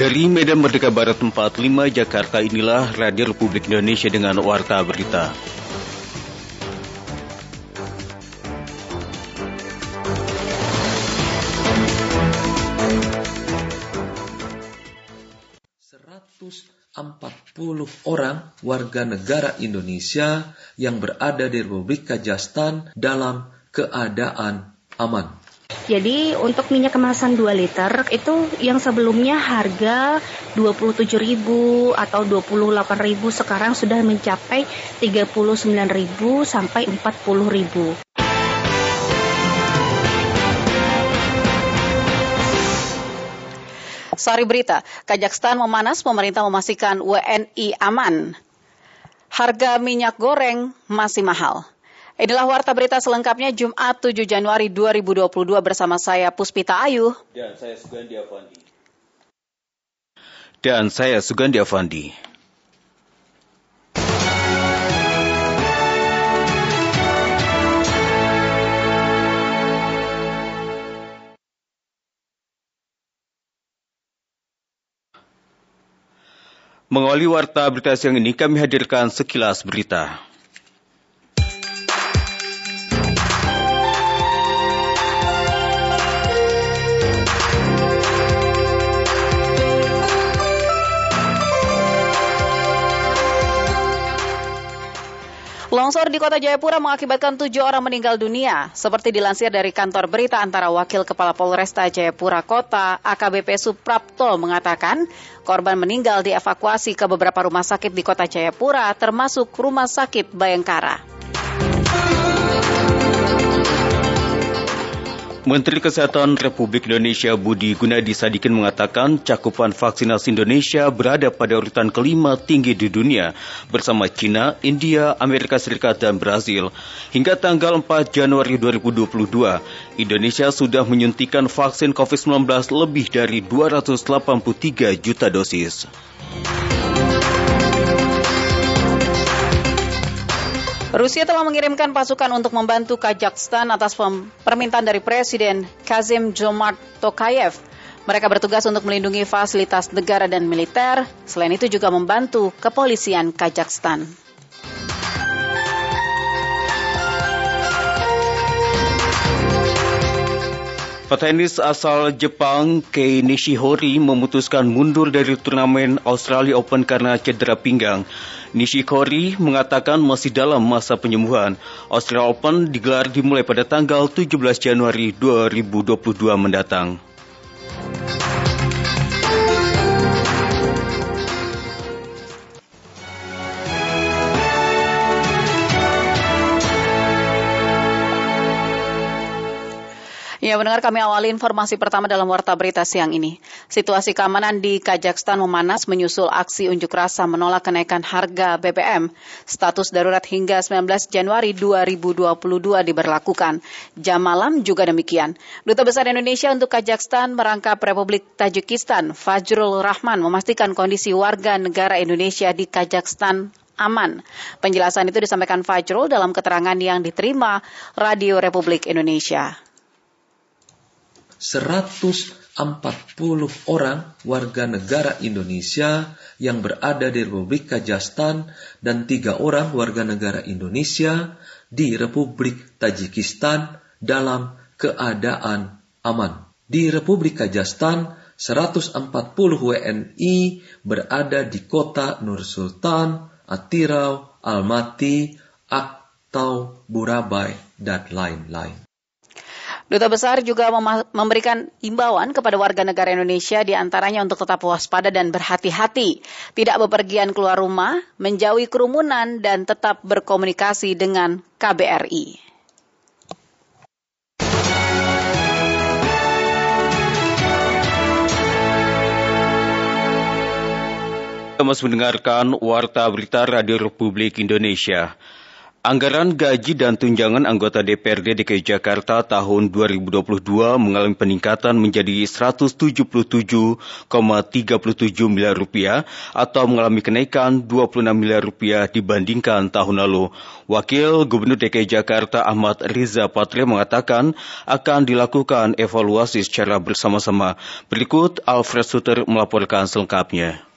Dari Medan Merdeka Barat 45 Jakarta inilah Radio Republik Indonesia dengan Warta Berita. orang warga negara Indonesia yang berada di Republik Kajastan dalam keadaan aman. Jadi untuk minyak kemasan 2 liter itu yang sebelumnya harga 27.000 atau 28.000 sekarang sudah mencapai 39.000 sampai 40.000. Sari Berita, Kazakhstan memanas, pemerintah memastikan WNI aman. Harga minyak goreng masih mahal. Inilah warta berita selengkapnya Jumat 7 Januari 2022 bersama saya Puspita Ayu. Dan saya Sugandi Avandi. Dan saya Sugandi Avandi. Mengawali warta berita siang ini kami hadirkan sekilas berita. Longsor di kota Jayapura mengakibatkan tujuh orang meninggal dunia. Seperti dilansir dari kantor berita antara Wakil Kepala Polresta Jayapura Kota, AKBP Suprapto mengatakan korban meninggal dievakuasi ke beberapa rumah sakit di kota Jayapura termasuk Rumah Sakit Bayangkara. Menteri Kesehatan Republik Indonesia Budi Gunadi Sadikin mengatakan cakupan vaksinasi Indonesia berada pada urutan kelima tinggi di dunia bersama China, India, Amerika Serikat, dan Brazil. Hingga tanggal 4 Januari 2022, Indonesia sudah menyuntikan vaksin COVID-19 lebih dari 283 juta dosis. Rusia telah mengirimkan pasukan untuk membantu Kazakhstan atas permintaan dari Presiden Kazim Jomart Tokayev. Mereka bertugas untuk melindungi fasilitas negara dan militer, selain itu juga membantu kepolisian Kazakhstan. Petenis asal Jepang Kei Nishihori memutuskan mundur dari turnamen Australia Open karena cedera pinggang. Nishikori mengatakan masih dalam masa penyembuhan. Australia Open digelar dimulai pada tanggal 17 Januari 2022 mendatang. Ya, mendengar kami awali informasi pertama dalam Warta Berita siang ini. Situasi keamanan di Kazakhstan memanas menyusul aksi unjuk rasa menolak kenaikan harga BBM. Status darurat hingga 19 Januari 2022 diberlakukan. Jam malam juga demikian. Duta Besar Indonesia untuk Kazakhstan merangkap Republik Tajikistan, Fajrul Rahman, memastikan kondisi warga negara Indonesia di Kazakhstan aman. Penjelasan itu disampaikan Fajrul dalam keterangan yang diterima Radio Republik Indonesia. 140 orang warga negara Indonesia yang berada di Republik Kajastan dan tiga orang warga negara Indonesia di Republik Tajikistan dalam keadaan aman. Di Republik Kajastan, 140 WNI berada di kota Nur Sultan, Atirau, Almaty, Aktau, Burabai, dan lain-lain. Duta Besar juga memberikan imbauan kepada warga negara Indonesia di antaranya untuk tetap waspada dan berhati-hati, tidak bepergian keluar rumah, menjauhi kerumunan, dan tetap berkomunikasi dengan KBRI. Kita mendengarkan Warta Berita Radio Republik Indonesia. Anggaran gaji dan tunjangan anggota DPRD DKI Jakarta tahun 2022 mengalami peningkatan menjadi 177,37 miliar rupiah atau mengalami kenaikan 26 miliar rupiah dibandingkan tahun lalu. Wakil Gubernur DKI Jakarta Ahmad Riza Patria mengatakan akan dilakukan evaluasi secara bersama-sama. Berikut Alfred Suter melaporkan selengkapnya.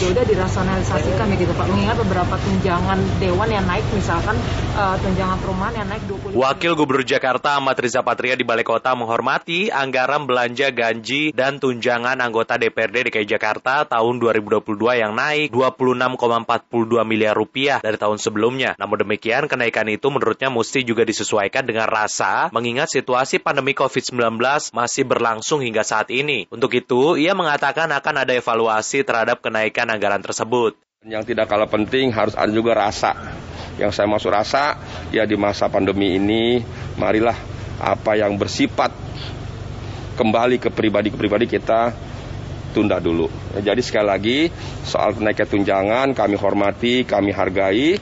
2022 udah dirasionalisasikan ya gitu Pak. Mengingat beberapa tunjangan dewan yang naik misalkan uh, tunjangan perumahan yang naik 20 Wakil Gubernur Jakarta Ahmad Riza Patria di Balai Kota menghormati anggaran belanja gaji dan tunjangan anggota DPRD DKI Jakarta tahun 2022 yang naik 26,42 miliar rupiah dari tahun sebelumnya. Namun demikian kenaikan itu menurutnya mesti juga disesuaikan dengan rasa mengingat situasi pandemi COVID-19 masih berlangsung hingga saat ini. Untuk itu, ia mengatakan akan ada evaluasi terhadap kenaikan anggaran tersebut. Yang tidak kalah penting harus ada juga rasa. Yang saya maksud rasa, ya di masa pandemi ini, marilah apa yang bersifat kembali ke pribadi-ke pribadi kita tunda dulu. Jadi sekali lagi soal kenaikan tunjangan kami hormati, kami hargai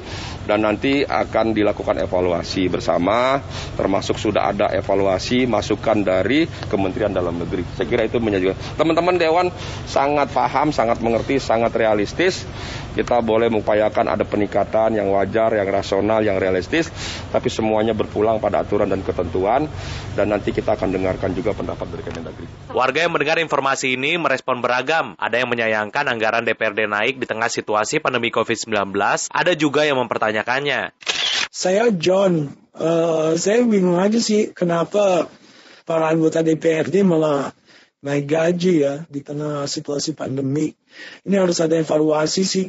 dan nanti akan dilakukan evaluasi bersama termasuk sudah ada evaluasi masukan dari Kementerian Dalam Negeri. Saya kira itu menjadi teman-teman dewan sangat paham, sangat mengerti, sangat realistis. Kita boleh mengupayakan ada peningkatan yang wajar, yang rasional, yang realistis, tapi semuanya berpulang pada aturan dan ketentuan dan nanti kita akan dengarkan juga pendapat dari Kemendagri. Warga yang mendengar informasi ini merespon beragam. Ada yang menyayangkan anggaran DPRD naik di tengah situasi pandemi COVID-19, ada juga yang mempertanyakan menanyakannya. Saya John, uh, saya bingung aja sih kenapa para anggota DPRD malah naik gaji ya di tengah situasi pandemi. Ini harus ada evaluasi sih.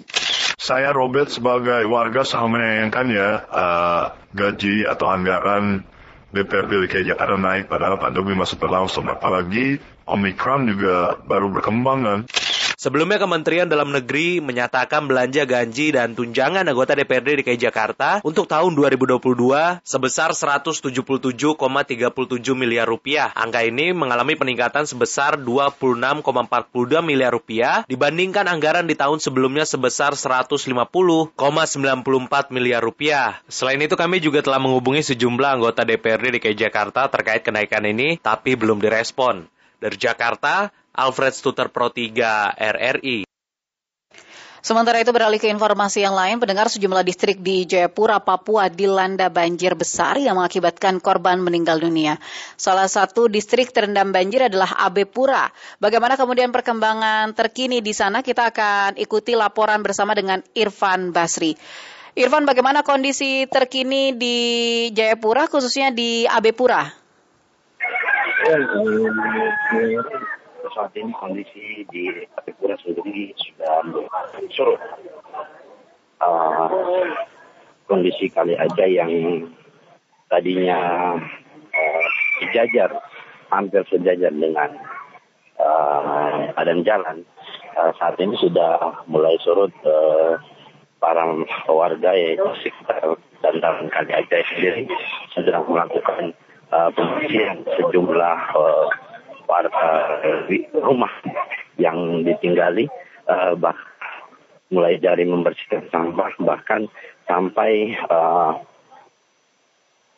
Saya Robert sebagai warga sangat menyayangkan ya uh, gaji atau anggaran DPRD DKI Jakarta naik padahal pandemi masih berlangsung. Apalagi Omicron juga baru berkembang kan. Sebelumnya Kementerian Dalam Negeri menyatakan belanja gaji dan tunjangan anggota DPRD DKI Jakarta untuk tahun 2022 sebesar 177,37 miliar rupiah. Angka ini mengalami peningkatan sebesar 26,42 miliar rupiah dibandingkan anggaran di tahun sebelumnya sebesar 150,94 miliar rupiah. Selain itu kami juga telah menghubungi sejumlah anggota DPRD DKI Jakarta terkait kenaikan ini tapi belum direspon. Dari Jakarta, Alfred Stuter Pro 3 RRI. Sementara itu beralih ke informasi yang lain, pendengar sejumlah distrik di Jayapura, Papua dilanda banjir besar yang mengakibatkan korban meninggal dunia. Salah satu distrik terendam banjir adalah Abepura. Bagaimana kemudian perkembangan terkini di sana? Kita akan ikuti laporan bersama dengan Irfan Basri. Irfan, bagaimana kondisi terkini di Jayapura, khususnya di Abepura? Ya, saat ini kondisi di Kapipura sendiri sudah surut. Uh, kondisi kali aja yang tadinya uh, sejajar, hampir sejajar dengan uh, jalan, uh, saat ini sudah mulai surut uh, para warga yaitu sekitar dan kali aja sendiri sedang melakukan uh, pembersihan sejumlah uh, rumah yang ditinggali uh, bah, mulai dari membersihkan sampah bahkan sampai uh,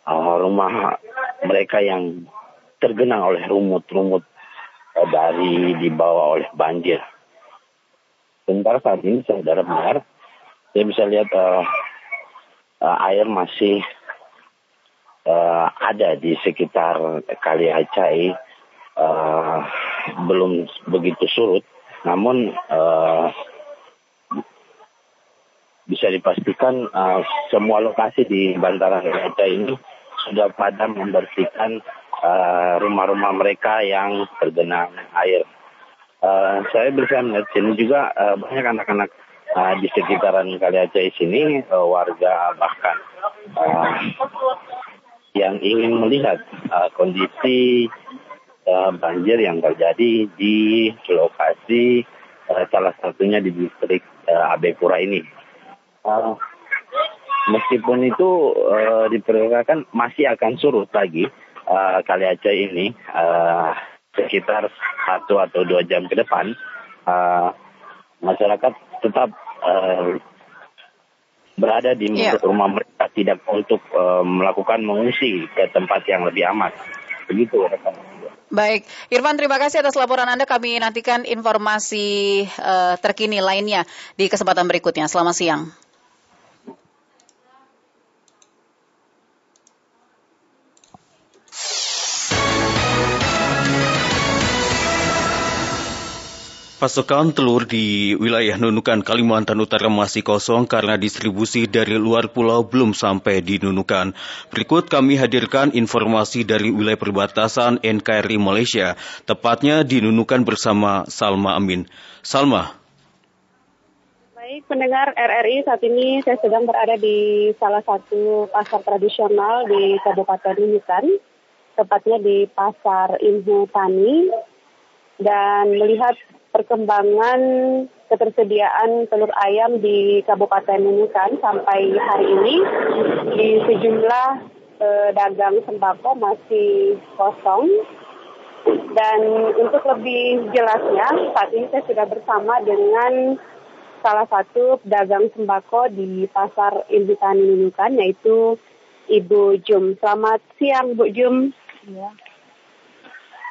uh, rumah mereka yang tergenang oleh rumut-rumut uh, dari dibawa oleh banjir. Sementara saat ini saudara benar, saya bisa lihat uh, uh, air masih uh, ada di sekitar Kali Acai uh, belum begitu surut, namun uh, bisa dipastikan uh, semua lokasi di bantaran Gaza ini sudah pada membersihkan rumah-rumah mereka yang tergenang air. Uh, saya bisa melihat sini juga uh, banyak anak-anak uh, di sekitaran Kali Aceh sini, uh, warga bahkan uh, yang ingin melihat uh, kondisi uh, banjir yang terjadi di lokasi uh, salah satunya di distrik uh, Abepura ini. Uh, meskipun itu uh, diperkirakan masih akan surut lagi uh, kali Aceh ini uh, sekitar satu atau dua jam ke depan, uh, masyarakat tetap uh, berada di yeah. rumah mereka, tidak untuk uh, melakukan mengungsi ke tempat yang lebih aman. Begitu rekan. Baik, Irfan terima kasih atas laporan Anda. Kami nantikan informasi uh, terkini lainnya di kesempatan berikutnya. Selamat siang. Pasokan telur di wilayah Nunukan, Kalimantan Utara masih kosong karena distribusi dari luar pulau belum sampai di Nunukan. Berikut kami hadirkan informasi dari wilayah perbatasan NKRI Malaysia, tepatnya di Nunukan bersama Salma Amin. Salma. Baik, pendengar RRI saat ini saya sedang berada di salah satu pasar tradisional di Kabupaten Nunukan, tepatnya di Pasar Ilmu Tani, dan melihat perkembangan ketersediaan telur ayam di Kabupaten Nunukan sampai hari ini di sejumlah eh, dagang sembako masih kosong. Dan untuk lebih jelasnya, saat ini saya sudah bersama dengan salah satu pedagang sembako di Pasar Inbitani Nunukan, yaitu Ibu Jum. Selamat siang, Bu Jum. Ya.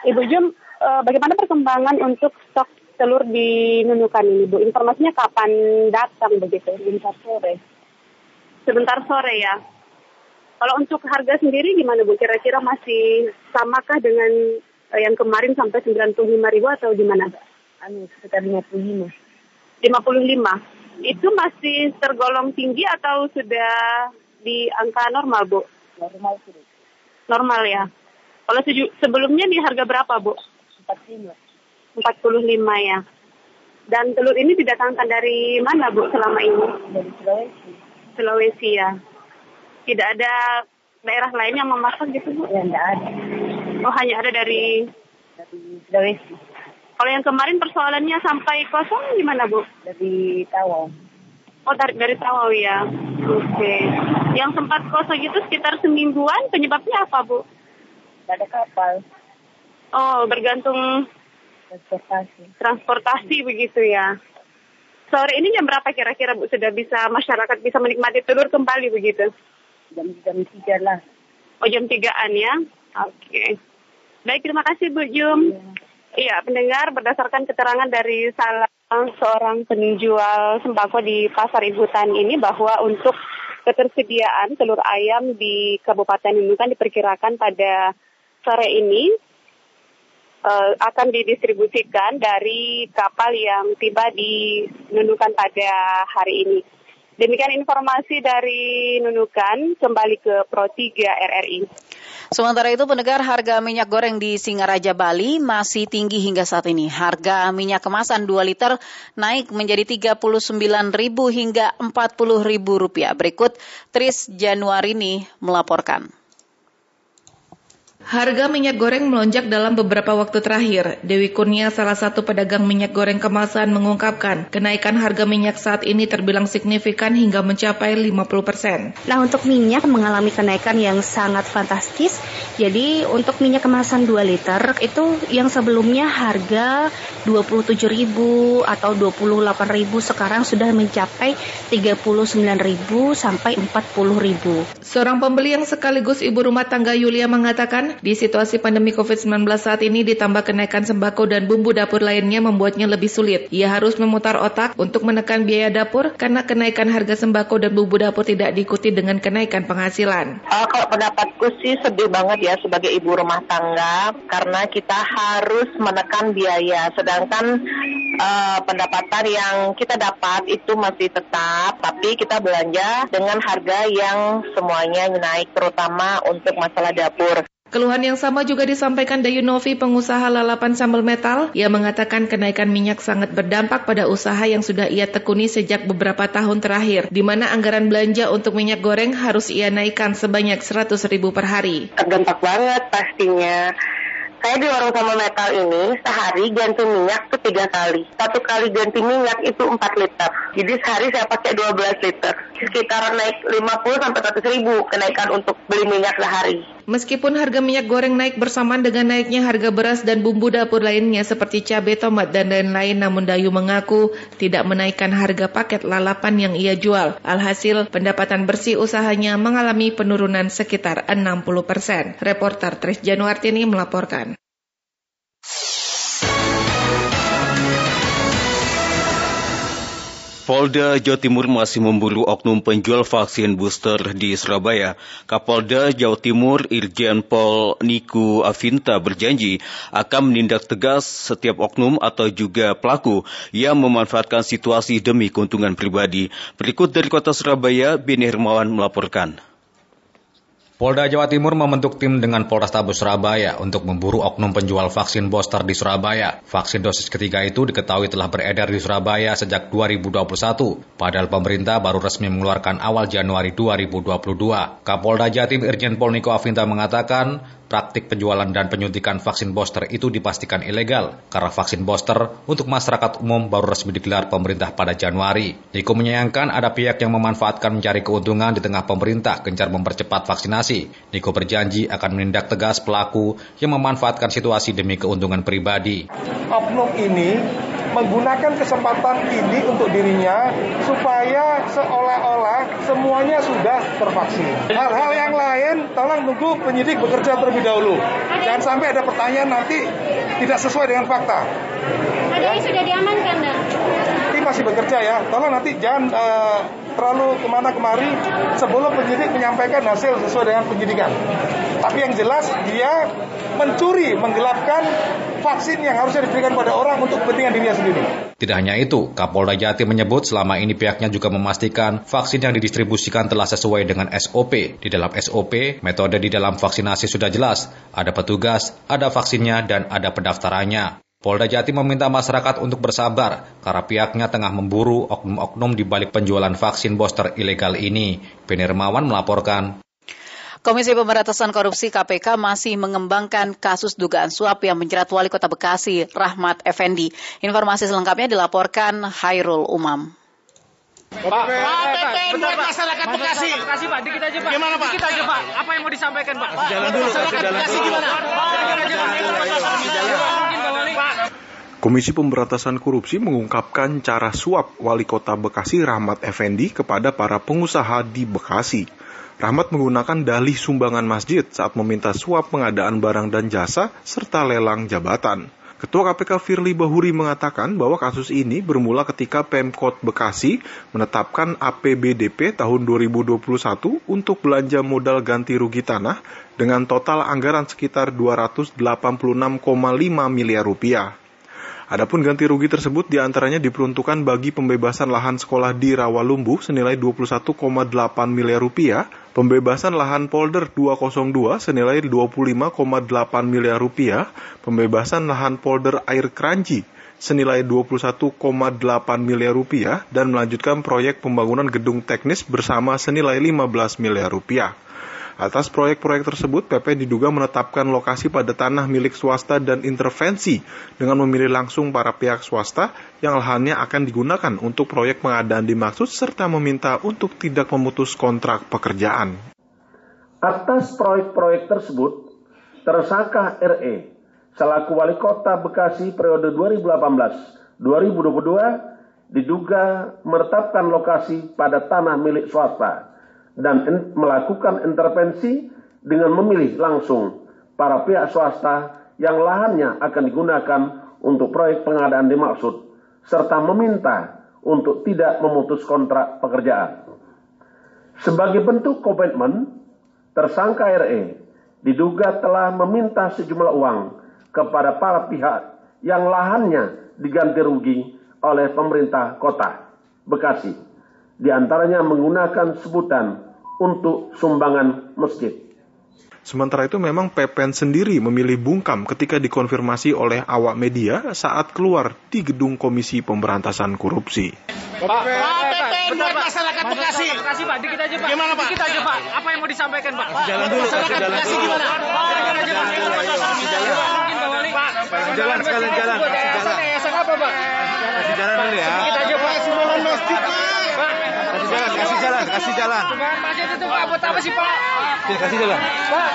Ibu Jum, eh, bagaimana perkembangan untuk stok telur di Nunukan ini, Bu? Informasinya kapan datang begitu? Sebentar sore. Sebentar sore ya. Kalau untuk harga sendiri gimana Bu? Kira-kira masih samakah dengan eh, yang kemarin sampai 95 ribu atau gimana? Anu, sekitar 55. 55. Itu masih tergolong tinggi atau sudah di angka normal, Bu? Normal sih. Normal ya. Kalau sebelumnya di harga berapa, Bu? 45. 45 ya. Dan telur ini didatangkan dari mana Bu selama ini? Dari Sulawesi. Sulawesi ya. Tidak ada daerah lain yang memasak gitu Bu? Ya, tidak ada. Oh, hanya ada dari dari Sulawesi. Kalau yang kemarin persoalannya sampai kosong gimana Bu? Dari Tawau. Oh, dari, dari Tawau ya. Oke. Okay. Yang sempat kosong itu sekitar semingguan, penyebabnya apa Bu? Tidak ada kapal. Oh, bergantung transportasi. Transportasi begitu ya. Sore ini jam berapa kira-kira Bu sudah bisa masyarakat bisa menikmati telur kembali begitu? Jam jam tiga lah. Oh jam tigaan ya? Oke. Okay. Baik terima kasih Bu Jum. Iya. iya pendengar berdasarkan keterangan dari salah seorang penjual sembako di pasar Ibu Tan ini bahwa untuk ketersediaan telur ayam di Kabupaten Nunukan diperkirakan pada sore ini uh, akan didistribusikan dari kapal yang tiba di Nunukan pada hari ini. Demikian informasi dari Nunukan, kembali ke Pro 3 RRI. Sementara itu pendengar harga minyak goreng di Singaraja Bali masih tinggi hingga saat ini. Harga minyak kemasan 2 liter naik menjadi 39.000 hingga 40.000 rupiah. Berikut Tris Januarini melaporkan. Harga minyak goreng melonjak dalam beberapa waktu terakhir. Dewi Kurnia, salah satu pedagang minyak goreng kemasan, mengungkapkan kenaikan harga minyak saat ini terbilang signifikan hingga mencapai 50 persen. Nah, untuk minyak mengalami kenaikan yang sangat fantastis. Jadi, untuk minyak kemasan 2 liter itu yang sebelumnya harga 27.000 atau 28.000 sekarang sudah mencapai 39.000 sampai 40.000. Seorang pembeli yang sekaligus ibu rumah tangga Yulia mengatakan di situasi pandemi COVID-19 saat ini ditambah kenaikan sembako dan bumbu dapur lainnya membuatnya lebih sulit. Ia harus memutar otak untuk menekan biaya dapur karena kenaikan harga sembako dan bumbu dapur tidak diikuti dengan kenaikan penghasilan. Uh, kalau pendapatku sih sedih banget ya sebagai ibu rumah tangga karena kita harus menekan biaya sedangkan uh, pendapatan yang kita dapat itu masih tetap tapi kita belanja dengan harga yang semuanya naik terutama untuk masalah dapur. Keluhan yang sama juga disampaikan Dayunovi, pengusaha lalapan sambal metal. Ia mengatakan kenaikan minyak sangat berdampak pada usaha yang sudah ia tekuni sejak beberapa tahun terakhir, di mana anggaran belanja untuk minyak goreng harus ia naikkan sebanyak 100 ribu per hari. Terdampak banget pastinya. Saya di warung sama metal ini sehari ganti minyak tuh tiga kali. Satu kali ganti minyak itu 4 liter. Jadi sehari saya pakai 12 liter. Sekitar naik 50 sampai 100 ribu kenaikan untuk beli minyak sehari. Meskipun harga minyak goreng naik bersamaan dengan naiknya harga beras dan bumbu dapur lainnya seperti cabai, tomat, dan lain-lain, namun Dayu mengaku tidak menaikkan harga paket lalapan yang ia jual. Alhasil, pendapatan bersih usahanya mengalami penurunan sekitar 60 persen. Reporter Tris Januartini melaporkan. Polda Jawa Timur masih memburu oknum penjual vaksin booster di Surabaya. Kapolda Jawa Timur Irjen Pol Niku Avinta berjanji akan menindak tegas setiap oknum atau juga pelaku yang memanfaatkan situasi demi keuntungan pribadi. Berikut dari kota Surabaya, Beni Hermawan melaporkan. Polda Jawa Timur membentuk tim dengan Polrestabes Surabaya untuk memburu oknum penjual vaksin booster di Surabaya. Vaksin dosis ketiga itu diketahui telah beredar di Surabaya sejak 2021, padahal pemerintah baru resmi mengeluarkan awal Januari 2022. Kapolda Jatim Irjen Pol Niko Avinta mengatakan, praktik penjualan dan penyuntikan vaksin booster itu dipastikan ilegal karena vaksin booster untuk masyarakat umum baru resmi digelar pemerintah pada Januari. Niko menyayangkan ada pihak yang memanfaatkan mencari keuntungan di tengah pemerintah gencar mempercepat vaksinasi. Niko berjanji akan menindak tegas pelaku yang memanfaatkan situasi demi keuntungan pribadi. Oknum ini menggunakan kesempatan ini untuk dirinya supaya seolah-olah semuanya sudah tervaksin. Hal-hal yang lain tolong tunggu penyidik bekerja terlebih dahulu. Jangan sampai ada pertanyaan nanti tidak sesuai dengan fakta. Ada yang sudah diamankan, dan? Tim masih bekerja ya. Tolong nanti jangan uh, terlalu ke mana kemari sebelum penyidik menyampaikan hasil sesuai dengan penyidikan. Tapi yang jelas dia mencuri, menggelapkan vaksin yang harusnya diberikan pada orang untuk kepentingan dirinya sendiri. Tidak hanya itu, Kapolda Jatim menyebut selama ini pihaknya juga memastikan vaksin yang didistribusikan telah sesuai dengan SOP. Di dalam SOP, metode di dalam vaksinasi sudah jelas. Ada petugas, ada vaksinnya, dan ada pendaftarannya. Polda Jatim meminta masyarakat untuk bersabar karena pihaknya tengah memburu oknum-oknum di balik penjualan vaksin booster ilegal ini. Benirmawan melaporkan. Komisi Pemberantasan Korupsi KPK masih mengembangkan kasus dugaan suap yang menjerat Wali Kota Bekasi, Rahmat Effendi. Informasi selengkapnya dilaporkan Hairul Umam. Pak, Pak, PPN buat masyarakat Bekasi. Bekasi Pak, dikit aja Pak. Gimana Pak? Dikit aja Pak. Apa yang mau disampaikan Pak? Jalan dulu. Masyarakat Bekasi gimana? Komisi Pemberantasan Korupsi mengungkapkan cara suap Wali Kota Bekasi Rahmat Effendi kepada para pengusaha di Bekasi. Rahmat menggunakan dalih sumbangan masjid saat meminta suap pengadaan barang dan jasa serta lelang jabatan. Ketua KPK Firly Bahuri mengatakan bahwa kasus ini bermula ketika Pemkot Bekasi menetapkan APBDP tahun 2021 untuk belanja modal ganti rugi tanah dengan total anggaran sekitar 286,5 miliar rupiah. Adapun ganti rugi tersebut di antaranya diperuntukkan bagi pembebasan lahan sekolah di Rawalumbu senilai 21,8 miliar rupiah, pembebasan lahan polder 202 senilai 25,8 miliar rupiah, pembebasan lahan polder air Kranji senilai 21,8 miliar rupiah, dan melanjutkan proyek pembangunan gedung teknis bersama senilai 15 miliar rupiah. Atas proyek-proyek tersebut, PP diduga menetapkan lokasi pada tanah milik swasta dan intervensi dengan memilih langsung para pihak swasta yang lahannya akan digunakan untuk proyek pengadaan dimaksud serta meminta untuk tidak memutus kontrak pekerjaan. Atas proyek-proyek tersebut, tersangka RE selaku wali kota Bekasi periode 2018-2022 diduga menetapkan lokasi pada tanah milik swasta dan melakukan intervensi dengan memilih langsung para pihak swasta yang lahannya akan digunakan untuk proyek pengadaan dimaksud, serta meminta untuk tidak memutus kontrak pekerjaan. Sebagai bentuk komitmen, tersangka RE diduga telah meminta sejumlah uang kepada para pihak yang lahannya diganti rugi oleh pemerintah kota Bekasi. Di antaranya menggunakan sebutan untuk sumbangan masjid. Sementara itu memang Pepen sendiri memilih bungkam ketika dikonfirmasi oleh awak media saat keluar di gedung Komisi Pemberantasan Korupsi. Pak, Pak, Pepen buat masyarakat Bekasi. Bekasi Pak, dikit aja Pak. Gimana Pak? Dikit aja Pak. Apa yang mau disampaikan Pak? Jalan dulu. Masyarakat Bekasi gimana? Dikit aja Pak. Pak, jalan sekalian jalan. Jalan. Yayasan apa Pak? Kasih jalan dulu ya. Dikit aja Pak. Sumbangan masjid Pak. Kasih jalan, kasih jalan, kasih jalan. Sumbangan masjid itu Pak buat apa sih Pak? kasih jalan. Pak.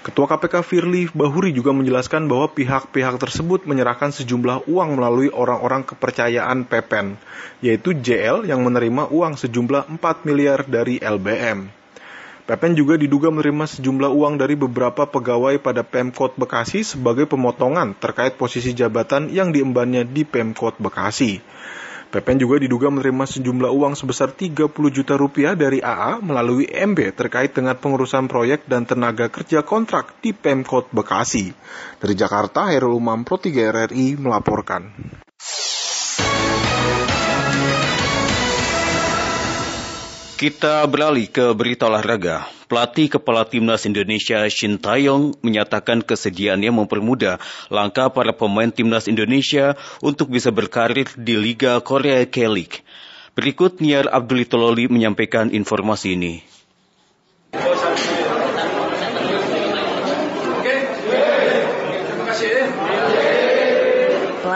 Ketua KPK Firly Bahuri juga menjelaskan bahwa pihak-pihak tersebut menyerahkan sejumlah uang melalui orang-orang kepercayaan PPN, yaitu JL yang menerima uang sejumlah 4 miliar dari LBM. PPN juga diduga menerima sejumlah uang dari beberapa pegawai pada Pemkot Bekasi sebagai pemotongan terkait posisi jabatan yang diembannya di Pemkot Bekasi. PPN juga diduga menerima sejumlah uang sebesar 30 juta rupiah dari AA melalui MB terkait dengan pengurusan proyek dan tenaga kerja kontrak di Pemkot Bekasi. Dari Jakarta, Herul Umam Pro 3 RRI melaporkan. Kita beralih ke berita olahraga. Pelatih Kepala Timnas Indonesia Shin Taeyong menyatakan kesediaannya mempermudah langkah para pemain Timnas Indonesia untuk bisa berkarir di Liga Korea K-League. Berikut Niar Abdul Tololi menyampaikan informasi ini.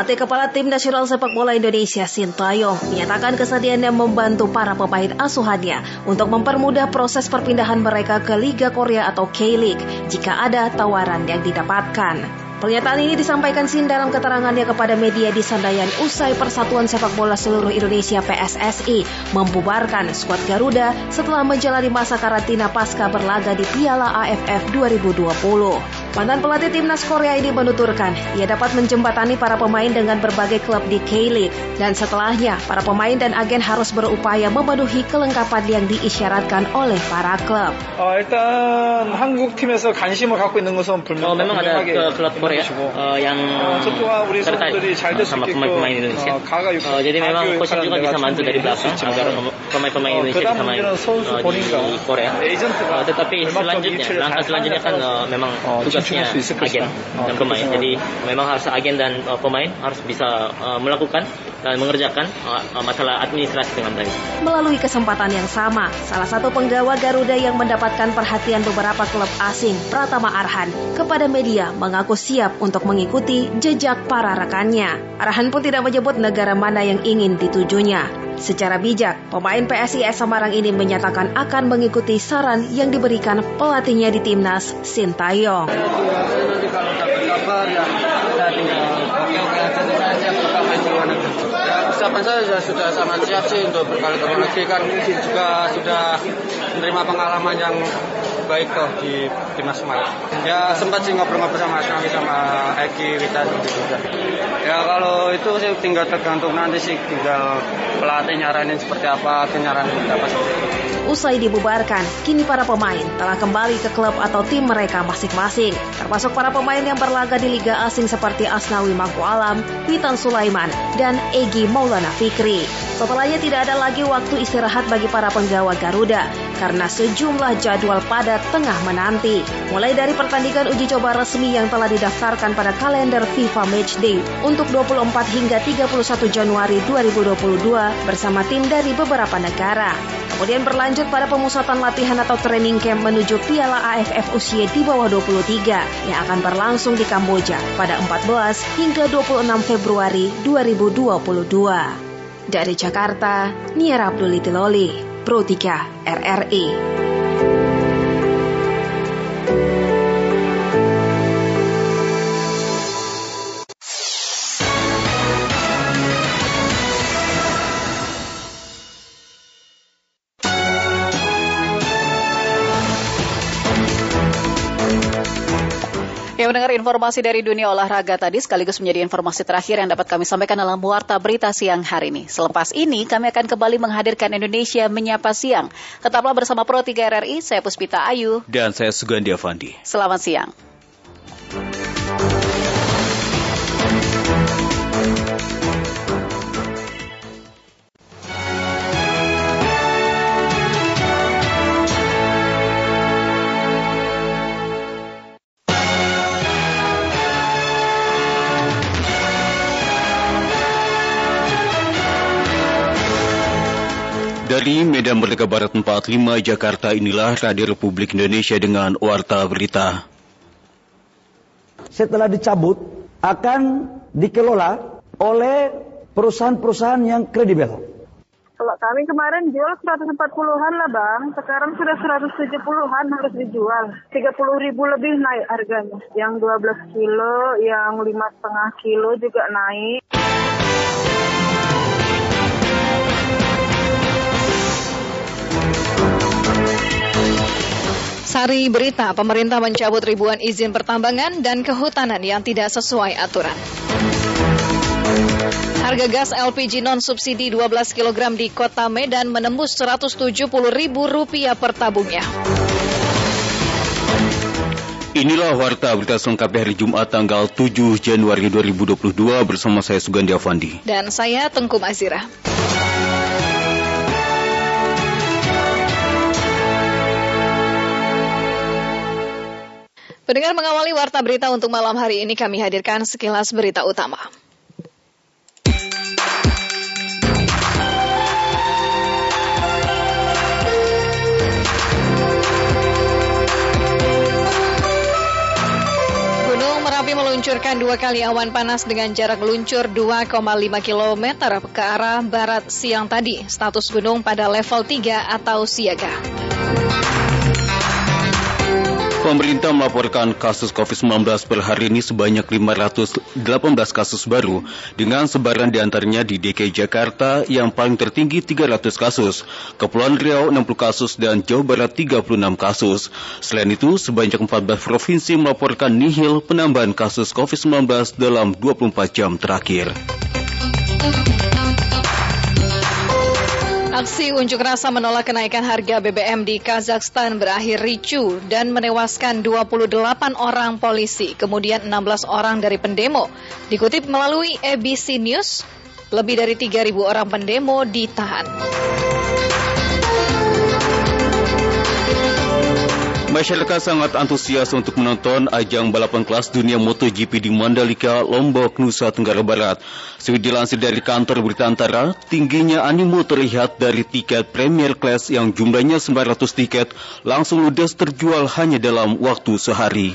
Pelatih Kepala Tim Nasional Sepak Bola Indonesia Sintayong menyatakan kesediaannya membantu para pemain asuhannya untuk mempermudah proses perpindahan mereka ke Liga Korea atau K-League jika ada tawaran yang didapatkan. Pernyataan ini disampaikan Sin dalam keterangannya kepada media di Sandayan usai Persatuan Sepak Bola Seluruh Indonesia PSSI membubarkan skuad Garuda setelah menjalani masa karantina pasca berlaga di Piala AFF 2020. Mantan pelatih timnas Korea ini menuturkan ia dapat menjembatani para pemain dengan berbagai klub di K-League dan setelahnya para pemain dan agen harus berupaya memenuhi kelengkapan yang diisyaratkan oleh para klub. 어, 일단 한국 팀에서 관심을 갖고 있는 것은 어, memang ada ke klub Korea uh, yang tertarik uh, sama pemain-pemain Indonesia. Uh, jadi memang coach juga bisa bantu dari belakang agar pemain-pemain Indonesia bisa main uh, di Korea. Uh, tetapi selanjutnya langkah selanjutnya kan uh, memang tugas agen dan pemain. Jadi memang harus agen dan uh, pemain harus bisa uh, melakukan dan mengerjakan uh, masalah administrasi dengan baik. Melalui kesempatan yang sama, salah satu penggawa Garuda yang mendapatkan perhatian beberapa klub asing, Pratama Arhan, kepada media mengaku siap untuk mengikuti jejak para rekannya. Arhan pun tidak menyebut negara mana yang ingin ditujunya. Secara bijak, pemain PSIS Semarang ini menyatakan akan mengikuti saran yang diberikan pelatihnya di timnas Sintayong. Nanti kalau dapat kabar ya kita tinggal oke-oke aja saja kita main di luar negeri. Ya persiapan saya sudah sangat siap sih untuk berkali ke negeri kan juga sudah menerima pengalaman yang baik kok di timnas Semarang. Ya sempat sih ngobrol-ngobrol sama Asnawi sama Eki Wita juga. Ya kalau itu sih tinggal tergantung nanti sih tinggal pelatih nyaranin seperti apa, nyaranin apa seperti itu. Usai dibubarkan, kini para pemain telah kembali ke klub atau tim mereka masing-masing, termasuk para pemain yang berlaga di liga asing seperti Asnawi Mangku Alam, Witan Sulaiman, dan Egi Maulana Fikri. Setelahnya tidak ada lagi waktu istirahat bagi para penggawa Garuda, karena sejumlah jadwal padat tengah menanti. Mulai dari pertandingan uji coba resmi yang telah didaftarkan pada kalender FIFA Matchday untuk 24 hingga 31 Januari 2022 bersama tim dari beberapa negara. Kemudian berlanjut pada pemusatan latihan atau training camp menuju Piala AFF usia di bawah 23 yang akan berlangsung di Kamboja pada 14 hingga 26 Februari 2022. Dari Jakarta, Nia Abdul Tiloli, Pro 3 RRI. Ya mendengar informasi dari dunia olahraga tadi sekaligus menjadi informasi terakhir yang dapat kami sampaikan dalam Warta Berita Siang hari ini. Selepas ini kami akan kembali menghadirkan Indonesia Menyapa Siang. Tetaplah bersama Pro 3 RRI, saya Puspita Ayu. Dan saya Sugandi Avandi. Selamat siang. Dari Medan Merdeka Barat 45 Jakarta inilah Radio Republik Indonesia dengan Warta Berita. Setelah dicabut akan dikelola oleh perusahaan-perusahaan yang kredibel. Kalau kami kemarin jual 140-an lah bang, sekarang sudah 170-an harus dijual. 30 ribu lebih naik harganya. Yang 12 kilo, yang 5,5 kilo juga naik. Sari berita, pemerintah mencabut ribuan izin pertambangan dan kehutanan yang tidak sesuai aturan. Harga gas LPG non subsidi 12 kg di kota Medan menembus Rp170.000 per tabungnya. Inilah warta berita selengkapnya hari Jumat tanggal 7 Januari 2022 bersama saya Sugandi Avandi. Dan saya Tengku Mazira. Pendengar mengawali warta berita untuk malam hari ini kami hadirkan sekilas berita utama. Meluncurkan dua kali awan panas dengan jarak luncur 2,5 km ke arah barat siang tadi. Status gunung pada level 3 atau siaga. Pemerintah melaporkan kasus COVID-19 per hari ini sebanyak 518 kasus baru dengan sebaran di antaranya di DKI Jakarta yang paling tertinggi 300 kasus, Kepulauan Riau 60 kasus dan Jawa Barat 36 kasus. Selain itu, sebanyak 14 provinsi melaporkan nihil penambahan kasus COVID-19 dalam 24 jam terakhir. Aksi unjuk rasa menolak kenaikan harga BBM di Kazakhstan berakhir ricu dan menewaskan 28 orang polisi, kemudian 16 orang dari pendemo. Dikutip melalui ABC News, lebih dari 3.000 orang pendemo ditahan. Masyarakat sangat antusias untuk menonton ajang balapan kelas dunia MotoGP di Mandalika, Lombok, Nusa Tenggara Barat. Seperti dilansir dari kantor berita antara, tingginya animo terlihat dari tiket Premier Class yang jumlahnya 900 tiket langsung ludes terjual hanya dalam waktu sehari.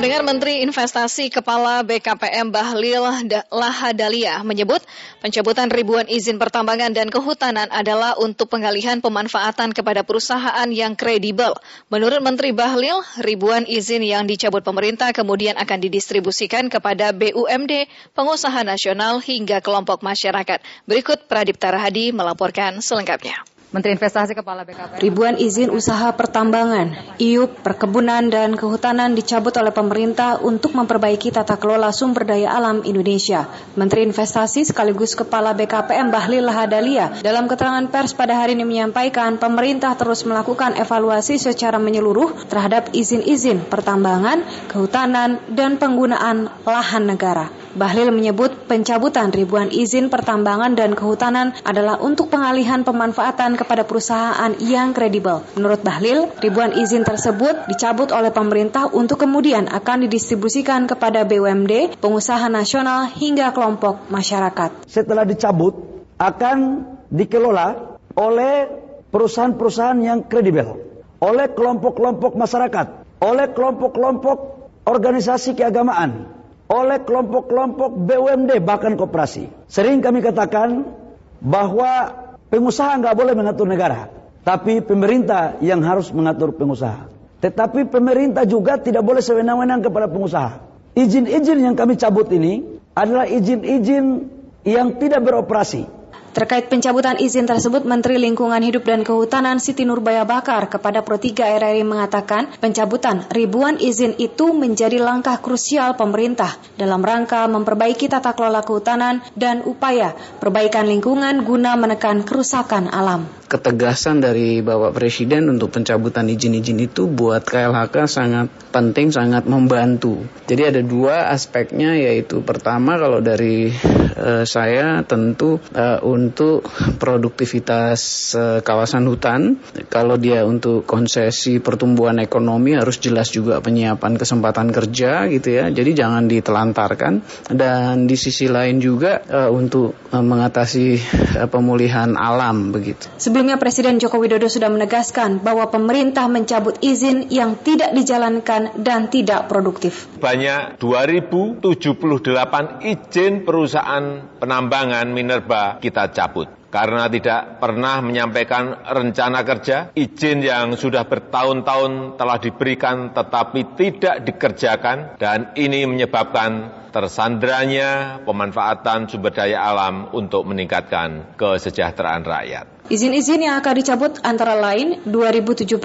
Pendengar Menteri Investasi Kepala BKPM Bahlil Lahadalia menyebut pencabutan ribuan izin pertambangan dan kehutanan adalah untuk pengalihan pemanfaatan kepada perusahaan yang kredibel. Menurut Menteri Bahlil, ribuan izin yang dicabut pemerintah kemudian akan didistribusikan kepada BUMD, pengusaha nasional hingga kelompok masyarakat. Berikut Pradipta Rahadi melaporkan selengkapnya. Menteri Investasi Kepala BKPM. Ribuan izin usaha pertambangan, IUP, perkebunan, dan kehutanan dicabut oleh pemerintah untuk memperbaiki tata kelola sumber daya alam Indonesia. Menteri Investasi sekaligus Kepala BKPM Bahlil Lahadalia dalam keterangan pers pada hari ini menyampaikan pemerintah terus melakukan evaluasi secara menyeluruh terhadap izin-izin pertambangan, kehutanan, dan penggunaan lahan negara. Bahlil menyebut pencabutan ribuan izin pertambangan dan kehutanan adalah untuk pengalihan pemanfaatan kepada perusahaan yang kredibel. Menurut Bahlil, ribuan izin tersebut dicabut oleh pemerintah untuk kemudian akan didistribusikan kepada BUMD, pengusaha nasional hingga kelompok masyarakat. Setelah dicabut akan dikelola oleh perusahaan-perusahaan yang kredibel, oleh kelompok-kelompok masyarakat, oleh kelompok-kelompok organisasi keagamaan, oleh kelompok-kelompok BUMD bahkan koperasi. Sering kami katakan bahwa pengusaha nggak boleh mengatur negara, tapi pemerintah yang harus mengatur pengusaha. Tetapi pemerintah juga tidak boleh sewenang-wenang kepada pengusaha. Izin-izin yang kami cabut ini adalah izin-izin yang tidak beroperasi. Terkait pencabutan izin tersebut, Menteri Lingkungan Hidup dan Kehutanan Siti Nurbaya Bakar kepada Pro 3 RRI mengatakan pencabutan ribuan izin itu menjadi langkah krusial pemerintah dalam rangka memperbaiki tata kelola kehutanan dan upaya perbaikan lingkungan guna menekan kerusakan alam. Ketegasan dari Bapak Presiden untuk pencabutan izin-izin itu buat KLHK sangat penting, sangat membantu. Jadi ada dua aspeknya yaitu pertama kalau dari uh, saya tentu uh, untuk produktivitas uh, kawasan hutan. Kalau dia untuk konsesi pertumbuhan ekonomi harus jelas juga penyiapan kesempatan kerja gitu ya. Jadi jangan ditelantarkan. Dan di sisi lain juga uh, untuk uh, mengatasi uh, pemulihan alam begitu. Sebelum Sebelumnya Presiden Joko Widodo sudah menegaskan bahwa pemerintah mencabut izin yang tidak dijalankan dan tidak produktif. Banyak 2078 izin perusahaan penambangan minerba kita cabut. Karena tidak pernah menyampaikan rencana kerja, izin yang sudah bertahun-tahun telah diberikan tetapi tidak dikerjakan, dan ini menyebabkan tersandranya pemanfaatan sumber daya alam untuk meningkatkan kesejahteraan rakyat. Izin-izin yang akan dicabut antara lain 2078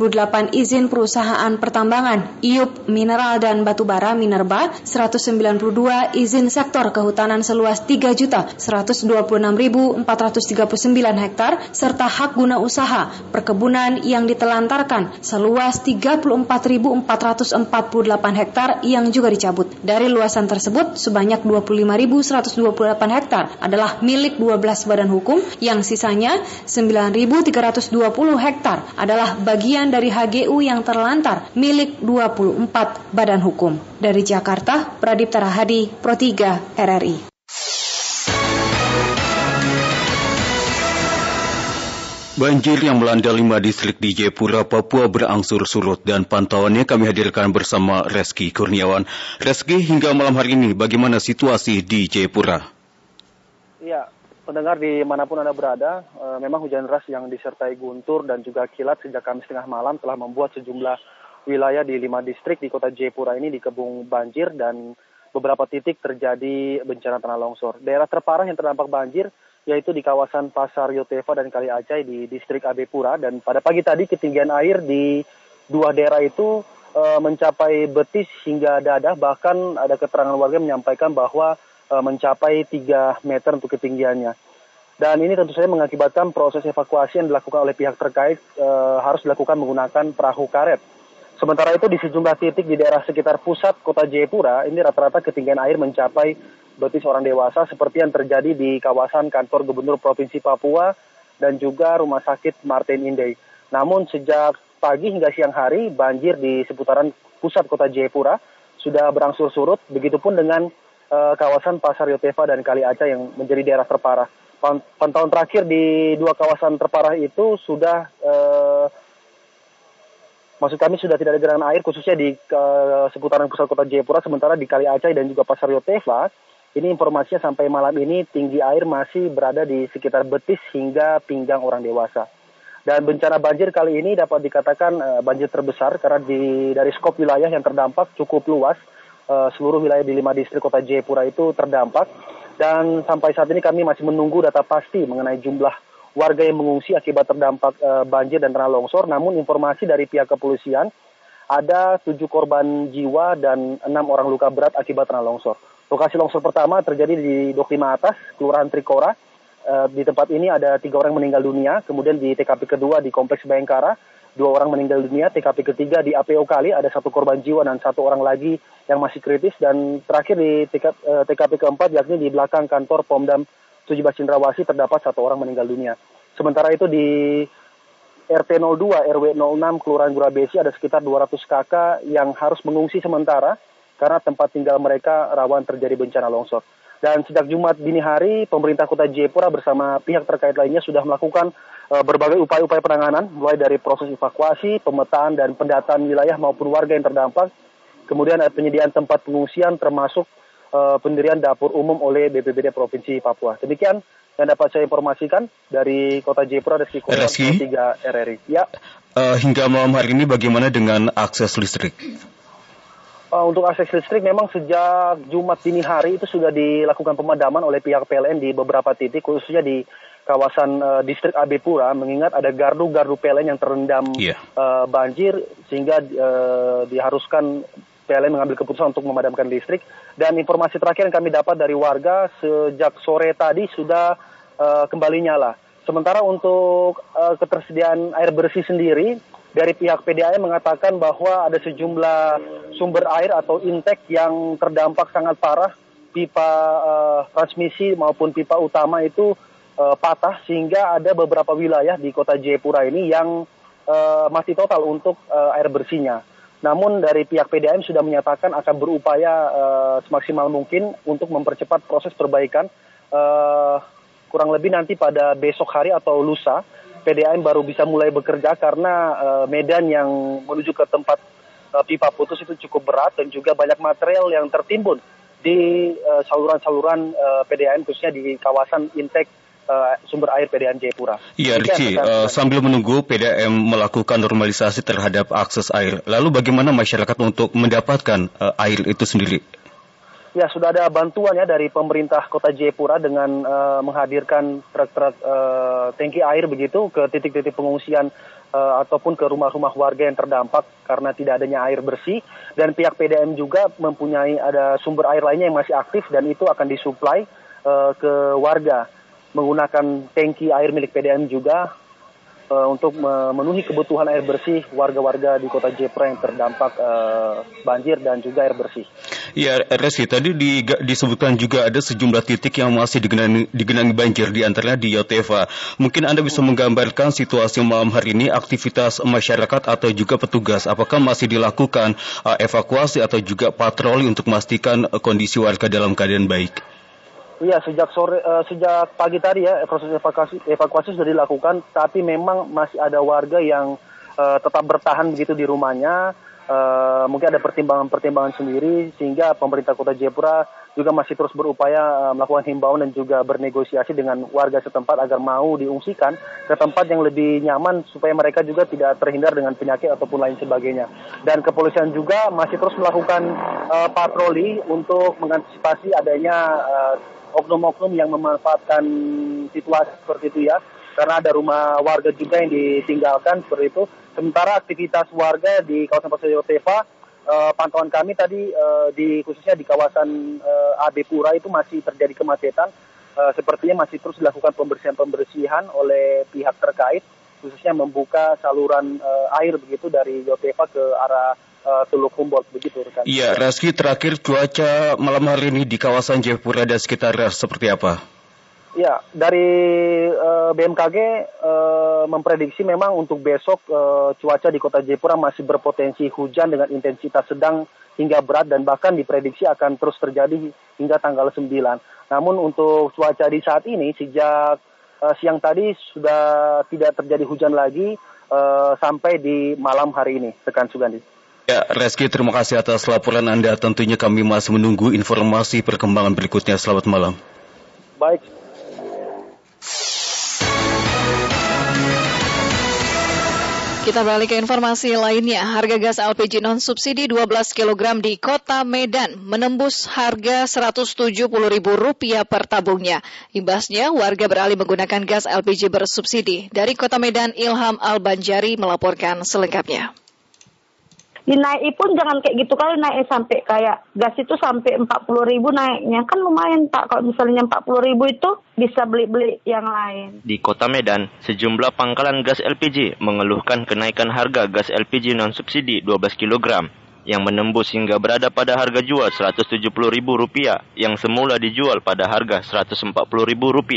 izin perusahaan pertambangan, IUP Mineral dan Batubara Minerba, 192 izin sektor kehutanan seluas 3.126.439 hektar, serta hak guna usaha perkebunan yang ditelantarkan seluas 34.448 hektar yang juga dicabut. Dari luasan tersebut, sebanyak 25.128 hektar adalah milik 12 badan hukum, yang sisanya 9 9.320 hektar adalah bagian dari HGU yang terlantar milik 24 badan hukum. Dari Jakarta, Pradip Tarahadi, Pro 3 RRI. Banjir yang melanda lima distrik di Jayapura, Papua berangsur surut dan pantauannya kami hadirkan bersama Reski Kurniawan. Reski, hingga malam hari ini bagaimana situasi di Jayapura? Iya, pendengar di mana pun Anda berada, e, memang hujan deras yang disertai guntur dan juga kilat sejak Kamis tengah malam telah membuat sejumlah wilayah di lima distrik di kota Jayapura ini dikebung banjir dan beberapa titik terjadi bencana tanah longsor. Daerah terparah yang terdampak banjir yaitu di kawasan Pasar Yoteva dan Kali Acai di distrik Abepura dan pada pagi tadi ketinggian air di dua daerah itu e, mencapai betis hingga dada bahkan ada keterangan warga menyampaikan bahwa uh, mencapai 3 meter untuk ketinggiannya. Dan ini tentu saja mengakibatkan proses evakuasi yang dilakukan oleh pihak terkait uh, harus dilakukan menggunakan perahu karet. Sementara itu di sejumlah titik di daerah sekitar pusat kota Jayapura, ini rata-rata ketinggian air mencapai betis orang dewasa seperti yang terjadi di kawasan kantor Gubernur Provinsi Papua dan juga Rumah Sakit Martin Indey. Namun sejak pagi hingga siang hari banjir di seputaran pusat kota Jayapura sudah berangsur surut, begitupun dengan uh, kawasan Pasar Yoteva dan Kali Aceh yang menjadi daerah terparah. Pantauan terakhir di dua kawasan terparah itu sudah, uh, maksud kami sudah tidak ada genangan air khususnya di uh, seputaran pusat kota Jayapura, sementara di Kali Aceh dan juga Pasar Yoteva, ini informasinya sampai malam ini tinggi air masih berada di sekitar betis hingga pinggang orang dewasa. Dan bencana banjir kali ini dapat dikatakan uh, banjir terbesar karena di dari skop wilayah yang terdampak cukup luas uh, seluruh wilayah di lima distrik kota Jayapura itu terdampak dan sampai saat ini kami masih menunggu data pasti mengenai jumlah warga yang mengungsi akibat terdampak uh, banjir dan tanah longsor. Namun informasi dari pihak kepolisian ada tujuh korban jiwa dan enam orang luka berat akibat tanah longsor. Lokasi longsor pertama terjadi di Doklima Atas, Kelurahan Trikora. Uh, di tempat ini ada tiga orang meninggal dunia, kemudian di TKP kedua di Kompleks Bayangkara dua orang meninggal dunia, TKP ketiga di APO Kali ada satu korban jiwa dan satu orang lagi yang masih kritis dan terakhir di TKP eh, keempat yakni di belakang kantor Pomdam Sujibas Cindrawasi terdapat satu orang meninggal dunia. Sementara itu di RT 02 RW 06 Kelurahan Gurabesi ada sekitar 200 kakak yang harus mengungsi sementara karena tempat tinggal mereka rawan terjadi bencana longsor. Dan sejak Jumat dini hari, pemerintah kota Jayapura bersama pihak terkait lainnya sudah melakukan uh, berbagai upaya-upaya penanganan, mulai dari proses evakuasi, pemetaan, dan pendataan wilayah maupun warga yang terdampak. Kemudian ada penyediaan tempat pengungsian termasuk uh, pendirian dapur umum oleh BPBD Provinsi Papua. Demikian yang dapat saya informasikan dari Kota Jayapura dan Kurniawan 3 RRI. Ya. Uh, hingga malam hari ini bagaimana dengan akses listrik? Uh, untuk akses listrik memang sejak Jumat dini hari itu sudah dilakukan pemadaman oleh pihak PLN di beberapa titik khususnya di kawasan uh, distrik Abepura mengingat ada gardu-gardu PLN yang terendam yeah. Iya. uh, banjir sehingga uh, diharuskan PLN mengambil keputusan untuk memadamkan listrik dan informasi terakhir yang kami dapat dari warga sejak sore tadi sudah uh, kembali nyala. Sementara untuk uh, ketersediaan air bersih sendiri dari pihak PDAM mengatakan bahwa ada sejumlah sumber air atau intek yang terdampak sangat parah, pipa uh, transmisi maupun pipa utama itu uh, patah sehingga ada beberapa wilayah di kota Jayapura ini yang uh, masih total untuk uh, air bersihnya. Namun dari pihak PDAM sudah menyatakan akan berupaya uh, semaksimal mungkin untuk mempercepat proses perbaikan uh, kurang lebih nanti pada besok hari atau lusa PDAM baru bisa mulai bekerja karena uh, medan yang menuju ke tempat uh, pipa putus itu cukup berat dan juga banyak material yang tertimbun di saluran-saluran uh, PDAM khususnya di kawasan intek uh, sumber air PDAM Jayapura. Iya, Riki, uh, sambil menunggu PDAM melakukan normalisasi terhadap akses air, lalu bagaimana masyarakat untuk mendapatkan uh, air itu sendiri? Ya, sudah ada bantuan ya dari pemerintah Kota Jayapura dengan uh, menghadirkan truk-truk uh, tangki air begitu ke titik-titik pengungsian uh, ataupun ke rumah-rumah warga yang terdampak karena tidak adanya air bersih. Dan pihak PDM juga mempunyai ada sumber air lainnya yang masih aktif dan itu akan disuplai uh, ke warga menggunakan tangki air milik PDM juga uh, untuk memenuhi kebutuhan air bersih warga-warga di kota Jepra yang terdampak uh, banjir dan juga air bersih. Ya, Resi, tadi di, disebutkan juga ada sejumlah titik yang masih digenangi, digenangi banjir, di antaranya di Yoteva. Mungkin Anda bisa menggambarkan situasi malam hari ini, aktivitas masyarakat atau juga petugas, apakah masih dilakukan uh, evakuasi atau juga patroli untuk memastikan uh, kondisi warga dalam keadaan baik? Iya, sejak sore, uh, sejak pagi tadi ya proses evakuasi evakuasi sudah dilakukan, tapi memang masih ada warga yang uh, tetap bertahan begitu di rumahnya. Uh, mungkin ada pertimbangan-pertimbangan sendiri sehingga pemerintah Kota Jayapura juga masih terus berupaya uh, melakukan himbauan dan juga bernegosiasi dengan warga setempat agar mau diungsikan ke tempat yang lebih nyaman supaya mereka juga tidak terhindar dengan penyakit ataupun lain sebagainya. Dan kepolisian juga masih terus melakukan uh, patroli untuk mengantisipasi adanya uh, oknum-oknum yang memanfaatkan situasi seperti itu ya. Karena ada rumah warga juga yang ditinggalkan seperti itu. Sementara aktivitas warga di kawasan Pasar Yoteva uh, pantauan kami tadi uh, di khususnya di kawasan uh, AB Pura itu masih terjadi kemacetan. Uh, sepertinya masih terus dilakukan pembersihan-pembersihan oleh pihak terkait khususnya membuka saluran uh, air begitu dari Yoteva ke arah uh, Teluk Humboldt begitu rekan. Iya, Reski terakhir cuaca malam hari ini di kawasan Jayapura dan sekitar seperti apa? Ya, dari uh, BMKG uh, memprediksi memang untuk besok uh, cuaca di Kota Jayapura masih berpotensi hujan dengan intensitas sedang hingga berat dan bahkan diprediksi akan terus terjadi hingga tanggal 9. Namun untuk cuaca di saat ini sejak uh, siang tadi sudah tidak terjadi hujan lagi uh, sampai di malam hari ini, rekan Sugandi. Ya, Reski, terima kasih atas laporan Anda. Tentunya kami masih menunggu informasi perkembangan berikutnya. Selamat malam. Baik. Kita beralih ke informasi lainnya. Harga gas LPG non subsidi 12 kg di Kota Medan menembus harga Rp170.000 per tabungnya. Imbasnya, warga beralih menggunakan gas LPG bersubsidi. Dari Kota Medan, Ilham Al-Banjari melaporkan selengkapnya dinaik pun jangan kayak gitu kali naik sampai kayak gas itu sampai empat puluh ribu naiknya kan lumayan pak kalau misalnya empat puluh ribu itu bisa beli-beli yang lain. Di kota Medan, sejumlah pangkalan gas LPG mengeluhkan kenaikan harga gas LPG non subsidi 12 kg yang menembus hingga berada pada harga jual Rp170.000 yang semula dijual pada harga Rp140.000.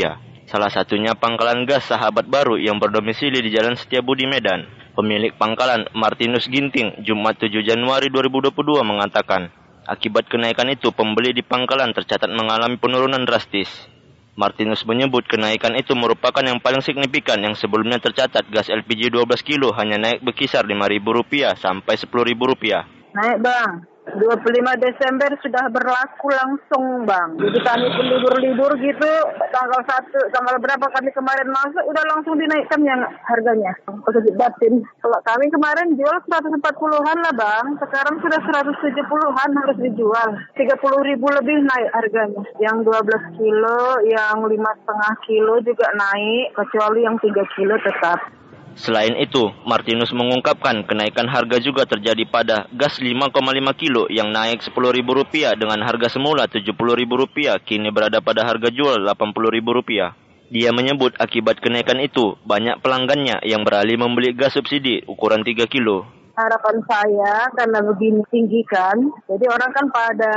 Salah satunya pangkalan gas sahabat baru yang berdomisili di Jalan Setiabudi Medan. Pemilik pangkalan Martinus Ginting Jumat 7 Januari 2022 mengatakan, akibat kenaikan itu pembeli di pangkalan tercatat mengalami penurunan drastis. Martinus menyebut kenaikan itu merupakan yang paling signifikan yang sebelumnya tercatat gas LPG 12 kilo hanya naik berkisar Rp5.000 sampai Rp10.000. Naik bang. 25 Desember sudah berlaku langsung bang. Jadi kami pun libur-libur gitu. Tanggal satu, tanggal berapa kami kemarin masuk udah langsung dinaikkan yang harganya. Untuk batin. Kalau kami kemarin jual 140-an lah bang. Sekarang sudah 170-an harus dijual. 30 ribu lebih naik harganya. Yang 12 kilo, yang 5,5 kilo juga naik. Kecuali yang 3 kilo tetap. Selain itu, Martinus mengungkapkan kenaikan harga juga terjadi pada gas 5,5 kilo yang naik Rp10.000 dengan harga semula Rp70.000 kini berada pada harga jual Rp80.000. Dia menyebut akibat kenaikan itu, banyak pelanggannya yang beralih membeli gas subsidi ukuran 3 kilo harapan saya karena begini tinggi kan, jadi orang kan pada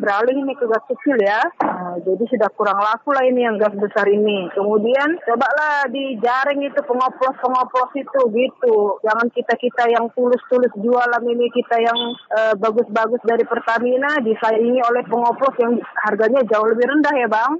beralih ini ke gas kecil ya. Nah, jadi sudah kurang laku lah ini yang gas besar ini. Kemudian cobalah dijaring itu pengoplos-pengoplos itu gitu. Jangan kita-kita yang tulus-tulus jualan ini kita yang uh, bagus-bagus dari Pertamina disaingi oleh pengoplos yang harganya jauh lebih rendah ya bang.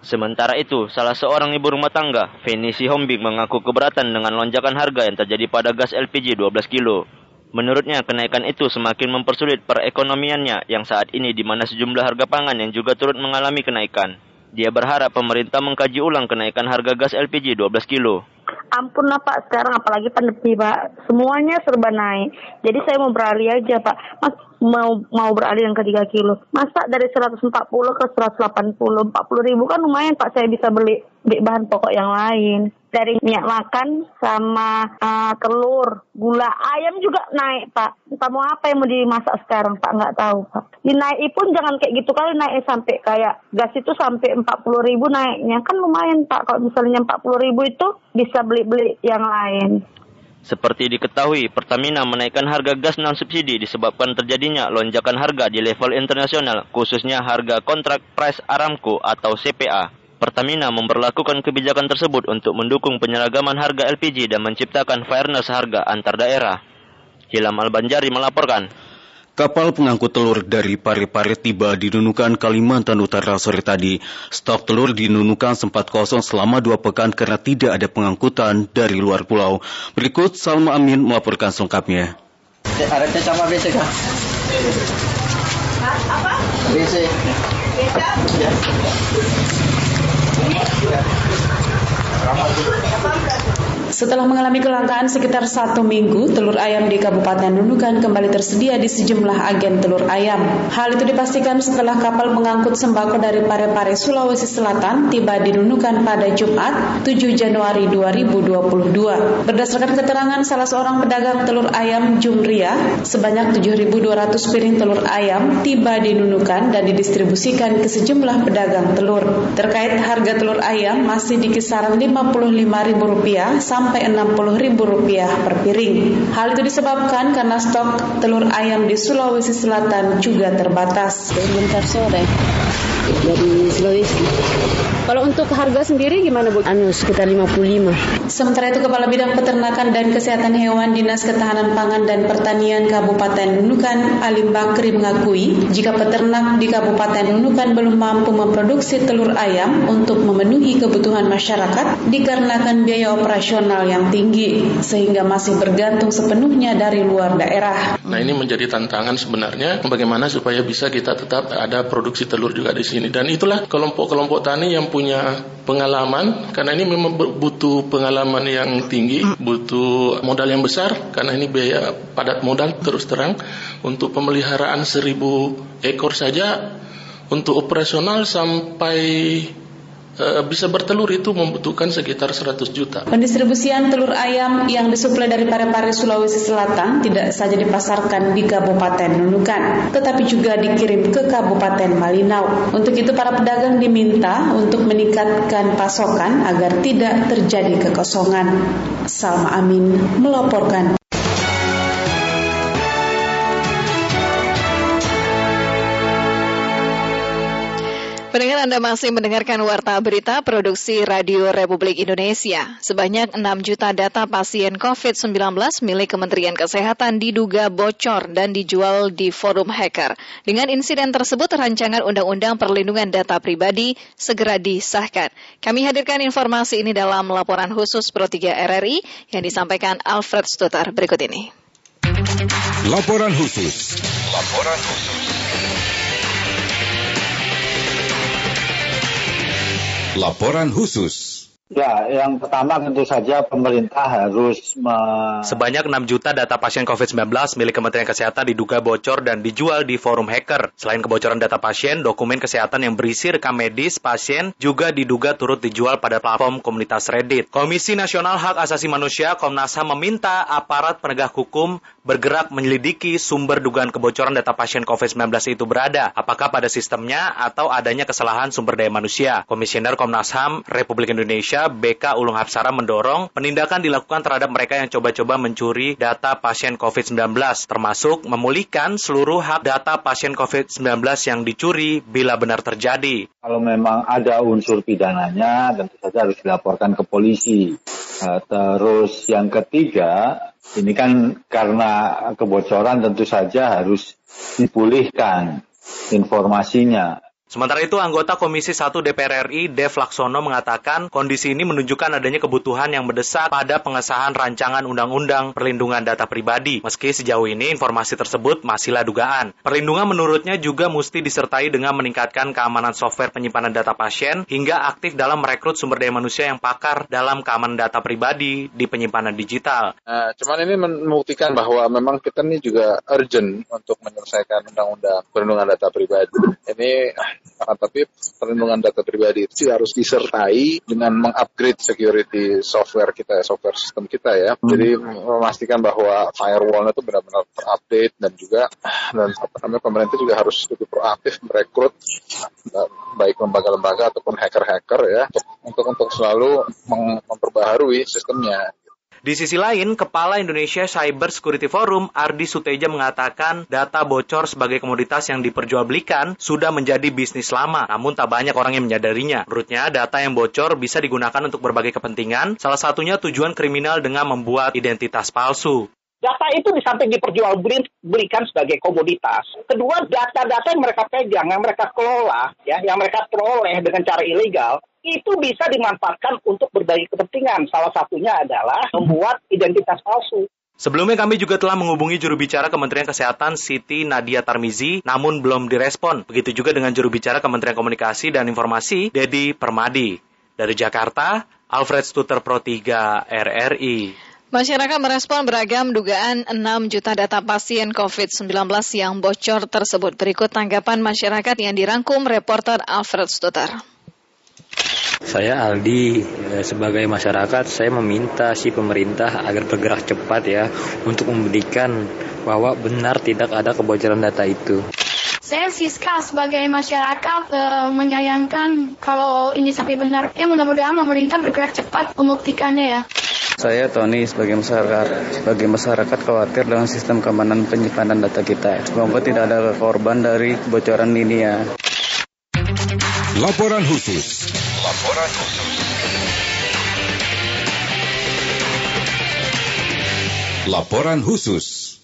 Sementara itu, salah seorang ibu rumah tangga, Fenisi Hombing mengaku keberatan dengan lonjakan harga yang terjadi pada gas LPG 12 kilo. Menurutnya, kenaikan itu semakin mempersulit perekonomiannya yang saat ini di mana sejumlah harga pangan yang juga turut mengalami kenaikan. Dia berharap pemerintah mengkaji ulang kenaikan harga gas LPG 12 kilo. Ampun lah Pak, sekarang apalagi pandemi Pak, semuanya serba naik. Jadi saya mau beralih aja Pak, Mas mau mau beralih yang ke 3 kilo. Masa dari 140 ke 180, 40 ribu kan lumayan Pak saya bisa beli, beli bahan pokok yang lain dari minyak makan sama uh, telur, gula, ayam juga naik pak. Entah mau apa yang mau dimasak sekarang pak, nggak tahu pak. Dinaik pun jangan kayak gitu kali naik sampai kayak gas itu sampai empat puluh ribu naiknya kan lumayan pak. Kalau misalnya empat puluh ribu itu bisa beli-beli yang lain. Seperti diketahui, Pertamina menaikkan harga gas non subsidi disebabkan terjadinya lonjakan harga di level internasional, khususnya harga kontrak price Aramco atau CPA. Pertamina memperlakukan kebijakan tersebut untuk mendukung penyeragaman harga LPG dan menciptakan fairness harga antar daerah. Hilam Al-Banjari melaporkan. Kapal pengangkut telur dari Pare-Pare tiba di Nunukan, Kalimantan Utara sore tadi. Stok telur di Nunukan sempat kosong selama dua pekan karena tidak ada pengangkutan dari luar pulau. Berikut Salma Amin melaporkan selengkapnya. Ada sama BC kah? Apa? BC. BC? Ya. Setelah mengalami kelangkaan sekitar satu minggu, telur ayam di Kabupaten Nunukan kembali tersedia di sejumlah agen telur ayam. Hal itu dipastikan setelah kapal pengangkut sembako dari Parepare, Sulawesi Selatan tiba di Nunukan pada Jumat 7 Januari 2022. Berdasarkan keterangan salah seorang pedagang telur ayam Jumria, sebanyak 7.200 piring telur ayam tiba di Nunukan dan didistribusikan ke sejumlah pedagang telur. Terkait harga telur ayam masih di kisaran Rp55.000 sampai sampai Rp60.000 per piring. Hal itu disebabkan karena stok telur ayam di Sulawesi Selatan juga terbatas. Bentar sore dari Sulawesi. Kalau untuk harga sendiri gimana Bu? Anu sekitar 55. Sementara itu Kepala Bidang Peternakan dan Kesehatan Hewan Dinas Ketahanan Pangan dan Pertanian Kabupaten Nunukan Alim Bakri mengakui jika peternak di Kabupaten Nunukan belum mampu memproduksi telur ayam untuk memenuhi kebutuhan masyarakat dikarenakan biaya operasional yang tinggi sehingga masih bergantung sepenuhnya dari luar daerah. Nah ini menjadi tantangan sebenarnya bagaimana supaya bisa kita tetap ada produksi telur juga di sini dan itulah kelompok-kelompok tani yang punya pengalaman karena ini memang butuh pengalaman yang tinggi, butuh modal yang besar karena ini biaya padat modal terus terang. Untuk pemeliharaan seribu ekor saja untuk operasional sampai bisa bertelur itu membutuhkan sekitar 100 juta. Pendistribusian telur ayam yang disuplai dari Parepare Sulawesi Selatan tidak saja dipasarkan di Kabupaten Nunukan, tetapi juga dikirim ke Kabupaten Malinau. Untuk itu para pedagang diminta untuk meningkatkan pasokan agar tidak terjadi kekosongan. Salma Amin melaporkan. Pendengar Anda masih mendengarkan Warta Berita Produksi Radio Republik Indonesia. Sebanyak 6 juta data pasien COVID-19 milik Kementerian Kesehatan diduga bocor dan dijual di forum hacker. Dengan insiden tersebut, rancangan Undang-Undang Perlindungan Data Pribadi segera disahkan. Kami hadirkan informasi ini dalam laporan khusus Pro 3 RRI yang disampaikan Alfred Stutar berikut ini. Laporan khusus. Laporan khusus. Laporan khusus. Ya, yang pertama tentu saja pemerintah harus me... Sebanyak 6 juta data pasien COVID-19 milik Kementerian Kesehatan diduga bocor dan dijual di forum hacker. Selain kebocoran data pasien, dokumen kesehatan yang berisi rekam medis pasien juga diduga turut dijual pada platform komunitas Reddit. Komisi Nasional Hak Asasi Manusia Komnas HAM meminta aparat penegak hukum bergerak menyelidiki sumber dugaan kebocoran data pasien COVID-19 itu berada, apakah pada sistemnya atau adanya kesalahan sumber daya manusia. Komisioner Komnas HAM Republik Indonesia BK Ulung Hapsara mendorong penindakan dilakukan terhadap mereka yang coba-coba mencuri data pasien COVID-19, termasuk memulihkan seluruh hak data pasien COVID-19 yang dicuri bila benar terjadi. Kalau memang ada unsur pidananya, tentu saja harus dilaporkan ke polisi. Eh, terus yang ketiga, ini kan karena kebocoran tentu saja harus dipulihkan informasinya Sementara itu, anggota Komisi 1 DPR RI, Dev Laksono, mengatakan kondisi ini menunjukkan adanya kebutuhan yang mendesak pada pengesahan rancangan Undang-Undang Perlindungan Data Pribadi. Meski sejauh ini informasi tersebut masihlah dugaan. Perlindungan menurutnya juga mesti disertai dengan meningkatkan keamanan software penyimpanan data pasien hingga aktif dalam merekrut sumber daya manusia yang pakar dalam keamanan data pribadi di penyimpanan digital. Nah, cuman ini membuktikan bahwa memang kita ini juga urgent untuk menyelesaikan Undang-Undang Perlindungan Data Pribadi. Ini akan tapi perlindungan data pribadi itu harus disertai dengan mengupgrade security software kita, software sistem kita ya. Hmm. Jadi memastikan bahwa firewall itu benar-benar terupdate dan juga dan apa namanya pemerintah juga harus lebih proaktif merekrut baik lembaga-lembaga ataupun hacker-hacker ya untuk untuk selalu memperbaharui sistemnya. Di sisi lain, Kepala Indonesia Cyber Security Forum Ardi Suteja mengatakan data bocor sebagai komoditas yang diperjualbelikan sudah menjadi bisnis lama, namun tak banyak orang yang menyadarinya. Menurutnya, data yang bocor bisa digunakan untuk berbagai kepentingan, salah satunya tujuan kriminal dengan membuat identitas palsu. Data itu di samping diperjualbelikan sebagai komoditas. Kedua, data-data yang mereka pegang, yang mereka kelola, ya, yang mereka peroleh dengan cara ilegal, itu bisa dimanfaatkan untuk berbagai kepentingan. Salah satunya adalah membuat identitas palsu. Sebelumnya kami juga telah menghubungi juru bicara Kementerian Kesehatan Siti Nadia Tarmizi, namun belum direspon. Begitu juga dengan juru bicara Kementerian Komunikasi dan Informasi, Dedi Permadi. Dari Jakarta, Alfred Stuter Pro 3 RRI. Masyarakat merespon beragam dugaan 6 juta data pasien COVID-19 yang bocor tersebut. Berikut tanggapan masyarakat yang dirangkum reporter Alfred Stuter. Saya Aldi, eh, sebagai masyarakat saya meminta si pemerintah agar bergerak cepat ya untuk membuktikan bahwa benar tidak ada kebocoran data itu. Saya Siska sebagai masyarakat e, menyayangkan kalau ini sampai benar. Ya mudah-mudahan pemerintah bergerak cepat membuktikannya ya. Saya Tony sebagai masyarakat sebagai masyarakat khawatir dengan sistem keamanan penyimpanan data kita. Semoga tidak ada korban dari kebocoran ini ya. Laporan khusus. Laporan khusus.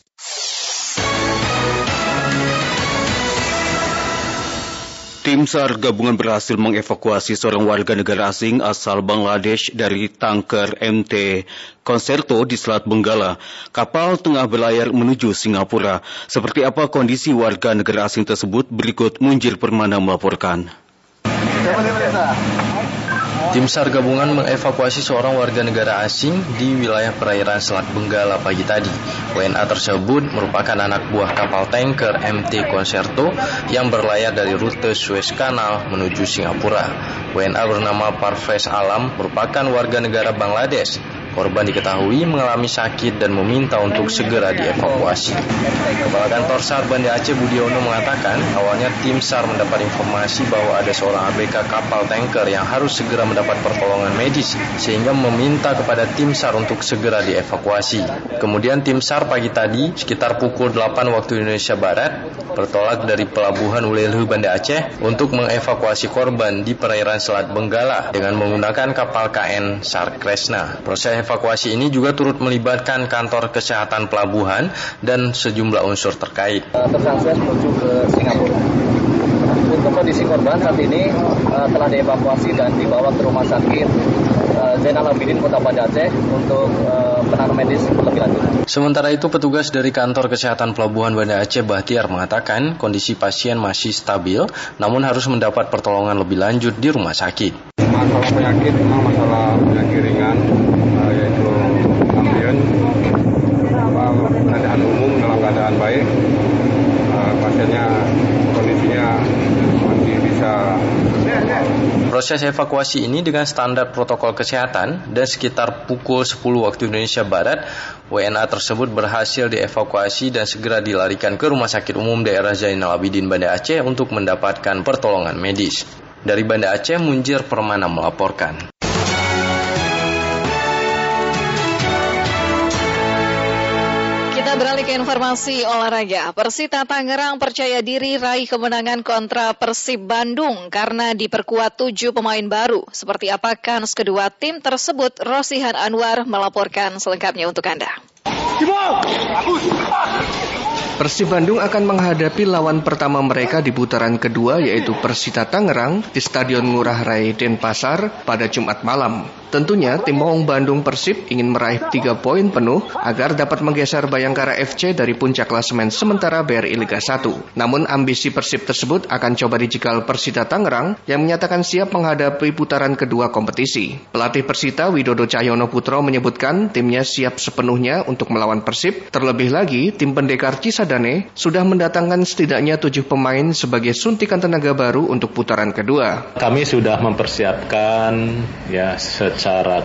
Tim SAR gabungan berhasil mengevakuasi seorang warga negara asing asal Bangladesh dari tanker MT Concerto di Selat Benggala. Kapal tengah berlayar menuju Singapura. Seperti apa kondisi warga negara asing tersebut? Berikut Munjir Permana melaporkan. Tim SAR gabungan mengevakuasi seorang warga negara asing di wilayah perairan Selat Benggala pagi tadi. WNA tersebut merupakan anak buah kapal tanker MT Concerto yang berlayar dari rute Suez Canal menuju Singapura. WNA bernama Parvez Alam merupakan warga negara Bangladesh Korban diketahui mengalami sakit dan meminta untuk segera dievakuasi. Kepala Kantor SAR Banda Aceh Budiono mengatakan awalnya tim SAR mendapat informasi bahwa ada seorang ABK kapal tanker yang harus segera mendapat pertolongan medis sehingga meminta kepada tim SAR untuk segera dievakuasi. Kemudian tim SAR pagi tadi sekitar pukul 8 waktu Indonesia Barat bertolak dari pelabuhan Ulelhu Banda Aceh untuk mengevakuasi korban di perairan Selat Benggala dengan menggunakan kapal KN SAR Kresna. Proses evakuasi ini juga turut melibatkan kantor kesehatan pelabuhan dan sejumlah unsur terkait. Tersangka menuju ke Singapura. Untuk kondisi korban saat ini uh, telah dievakuasi dan dibawa ke rumah sakit uh, Zainal Abidin Kota Banda Aceh untuk uh, penanganan medis lebih lanjut. Sementara itu petugas dari kantor kesehatan pelabuhan Banda Aceh Bahtiar mengatakan kondisi pasien masih stabil namun harus mendapat pertolongan lebih lanjut di rumah sakit. Masalah penyakit memang masalah penyakit ringan yaitu ambien keadaan umum dalam keadaan baik uh, pasiennya kondisinya masih bisa Proses evakuasi ini dengan standar protokol kesehatan dan sekitar pukul 10 waktu Indonesia Barat, WNA tersebut berhasil dievakuasi dan segera dilarikan ke Rumah Sakit Umum Daerah Zainal Abidin Banda Aceh untuk mendapatkan pertolongan medis. Dari Banda Aceh, Munjir Permana melaporkan. Beralih ke informasi olahraga. Persita Tangerang percaya diri raih kemenangan kontra Persib Bandung karena diperkuat tujuh pemain baru. Seperti apa kans kedua tim tersebut, Rosihan Anwar melaporkan selengkapnya untuk Anda. Persib Bandung akan menghadapi lawan pertama mereka di putaran kedua yaitu Persita Tangerang di Stadion Ngurah Rai Denpasar pada Jumat malam. Tentunya tim Maung Bandung Persib ingin meraih tiga poin penuh agar dapat menggeser Bayangkara FC dari puncak klasemen sementara BRI Liga 1. Namun ambisi Persib tersebut akan coba dicikal Persita Tangerang yang menyatakan siap menghadapi putaran kedua kompetisi. Pelatih Persita Widodo Cahyono Putro menyebutkan timnya siap sepenuhnya untuk melawan Persib. Terlebih lagi, tim pendekar Cisadane sudah mendatangkan setidaknya tujuh pemain sebagai suntikan tenaga baru untuk putaran kedua. Kami sudah mempersiapkan ya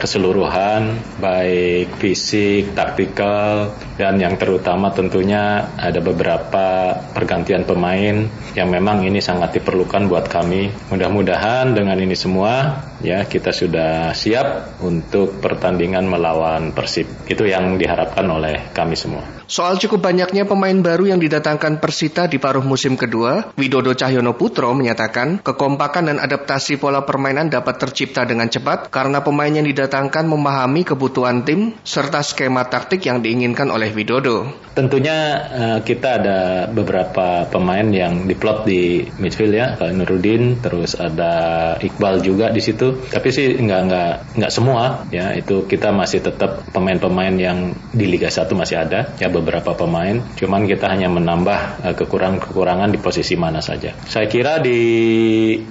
keseluruhan, baik fisik, taktikal, dan yang terutama tentunya ada beberapa pergantian pemain yang memang ini sangat diperlukan buat kami. Mudah-mudahan dengan ini semua ya kita sudah siap untuk pertandingan melawan Persib. Itu yang diharapkan oleh kami semua. Soal cukup banyaknya pemain baru yang didatangkan Persita di paruh musim kedua, Widodo Cahyono Putro menyatakan kekompakan dan adaptasi pola permainan dapat tercipta dengan cepat karena pemain yang didatangkan memahami kebutuhan tim serta skema taktik yang diinginkan oleh Widodo. Tentunya uh, kita ada beberapa pemain yang diplot di midfield ya, Pak Nurudin, terus ada Iqbal juga di situ. Tapi sih nggak nggak nggak semua ya, itu kita masih tetap pemain-pemain yang di Liga 1 masih ada ya beberapa pemain. Cuman kita hanya menambah uh, kekurangan-kekurangan di posisi mana saja. Saya kira di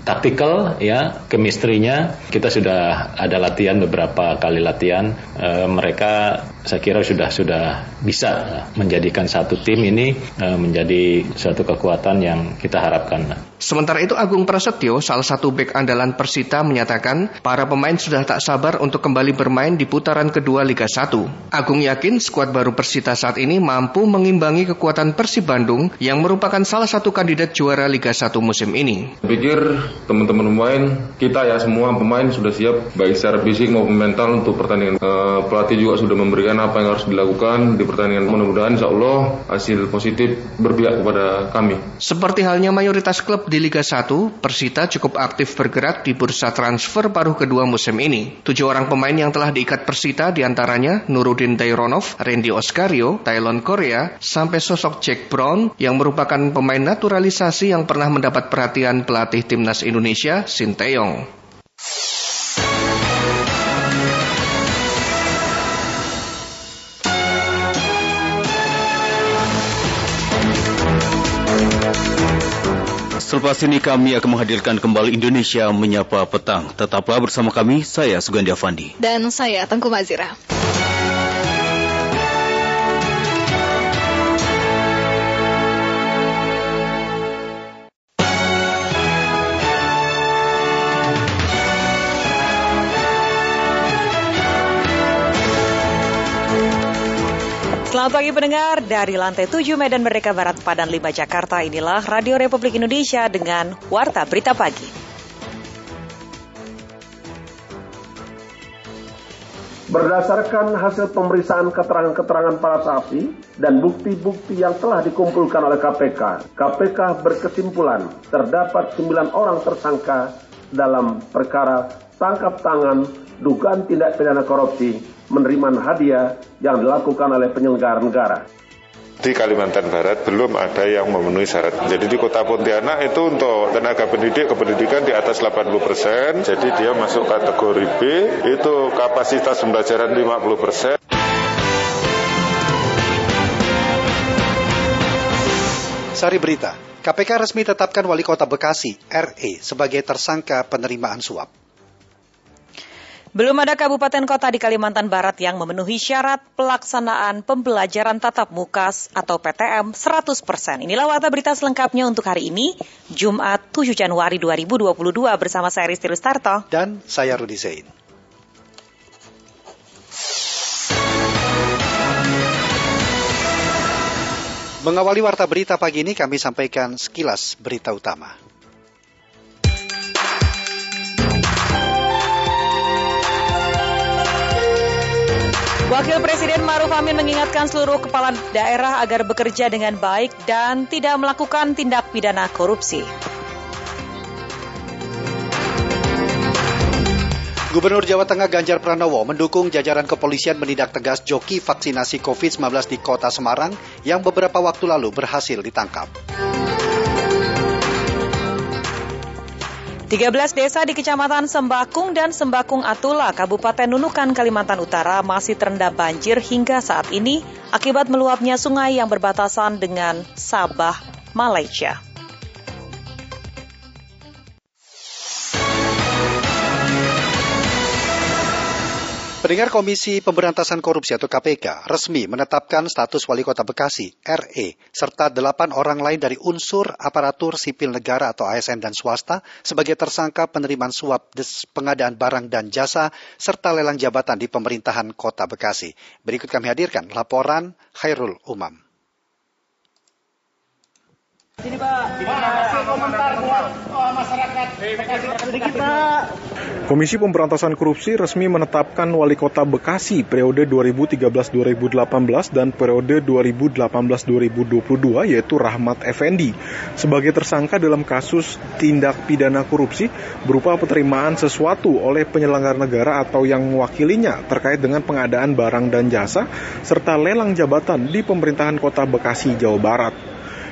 taktikal ya, kemistrinya kita sudah ada latihan beberapa kali latihan. Uh, mereka saya kira sudah sudah bisa menjadikan satu tim ini uh, menjadi suatu kekuatan yang kita harapkan. Sementara itu Agung Prasetyo, salah satu bek andalan Persita menyatakan para pemain sudah tak sabar untuk kembali bermain di putaran kedua Liga 1. Agung yakin skuad baru Persita saat ini mampu mengimbangi kekuatan Persib Bandung yang merupakan salah satu kandidat juara Liga 1 musim ini. Pikir teman-teman pemain, kita ya semua pemain sudah siap baik secara fisik maupun mental untuk pertandingan. E, pelatih juga sudah memberikan apa yang harus dilakukan di pertandingan. Mudah-mudahan insya Allah hasil positif berpihak kepada kami. Seperti halnya mayoritas klub di Liga 1, Persita cukup aktif bergerak di bursa transfer paruh kedua musim ini. Tujuh orang pemain yang telah diikat Persita di antaranya Nurudin Daironov, Randy Oscario, Thailand Korea, sampai sosok Jack Brown yang merupakan pemain naturalisasi yang pernah mendapat perhatian pelatih timnas Indonesia, Sinteyong. Selepas ini kami akan menghadirkan kembali Indonesia Menyapa Petang. Tetaplah bersama kami, saya Sugandi Avandi. Dan saya Tengku Mazira. Selamat pagi pendengar dari lantai 7 Medan Merdeka Barat Padan 5 Jakarta inilah Radio Republik Indonesia dengan Warta Berita Pagi. Berdasarkan hasil pemeriksaan keterangan-keterangan para saksi dan bukti-bukti yang telah dikumpulkan oleh KPK, KPK berkesimpulan terdapat 9 orang tersangka dalam perkara tangkap tangan dugaan tindak pidana korupsi menerima hadiah yang dilakukan oleh penyelenggara negara. Di Kalimantan Barat belum ada yang memenuhi syarat. Jadi di kota Pontianak itu untuk tenaga pendidik kependidikan di atas 80 persen. Jadi dia masuk kategori B, itu kapasitas pembelajaran 50 persen. Sari Berita, KPK resmi tetapkan Wali Kota Bekasi, RE, sebagai tersangka penerimaan suap. Belum ada kabupaten kota di Kalimantan Barat yang memenuhi syarat pelaksanaan pembelajaran tatap muka atau PTM 100%. Inilah warta berita selengkapnya untuk hari ini, Jumat 7 Januari 2022 bersama saya Risti Rustarto. Dan saya Rudi Zain. Mengawali warta berita pagi ini kami sampaikan sekilas berita utama. Wakil Presiden Maruf Amin mengingatkan seluruh kepala daerah agar bekerja dengan baik dan tidak melakukan tindak pidana korupsi. Gubernur Jawa Tengah Ganjar Pranowo mendukung jajaran kepolisian menindak tegas joki vaksinasi COVID-19 di kota Semarang yang beberapa waktu lalu berhasil ditangkap. 13 desa di Kecamatan Sembakung dan Sembakung Atula, Kabupaten Nunukan, Kalimantan Utara masih terendam banjir hingga saat ini akibat meluapnya sungai yang berbatasan dengan Sabah, Malaysia. Pendengar Komisi Pemberantasan Korupsi atau KPK resmi menetapkan status Wali Kota Bekasi, RE, serta delapan orang lain dari unsur aparatur sipil negara atau ASN dan swasta sebagai tersangka penerimaan suap pengadaan barang dan jasa serta lelang jabatan di pemerintahan Kota Bekasi. Berikut kami hadirkan laporan Khairul Umam. Sini Pak, kasih komentar buat oh, masyarakat. Sedikit Pak. Komisi Pemberantasan Korupsi resmi menetapkan Wali Kota Bekasi periode 2013-2018 dan periode 2018-2022 yaitu Rahmat Effendi sebagai tersangka dalam kasus tindak pidana korupsi berupa penerimaan sesuatu oleh penyelenggara negara atau yang mewakilinya terkait dengan pengadaan barang dan jasa serta lelang jabatan di pemerintahan Kota Bekasi, Jawa Barat.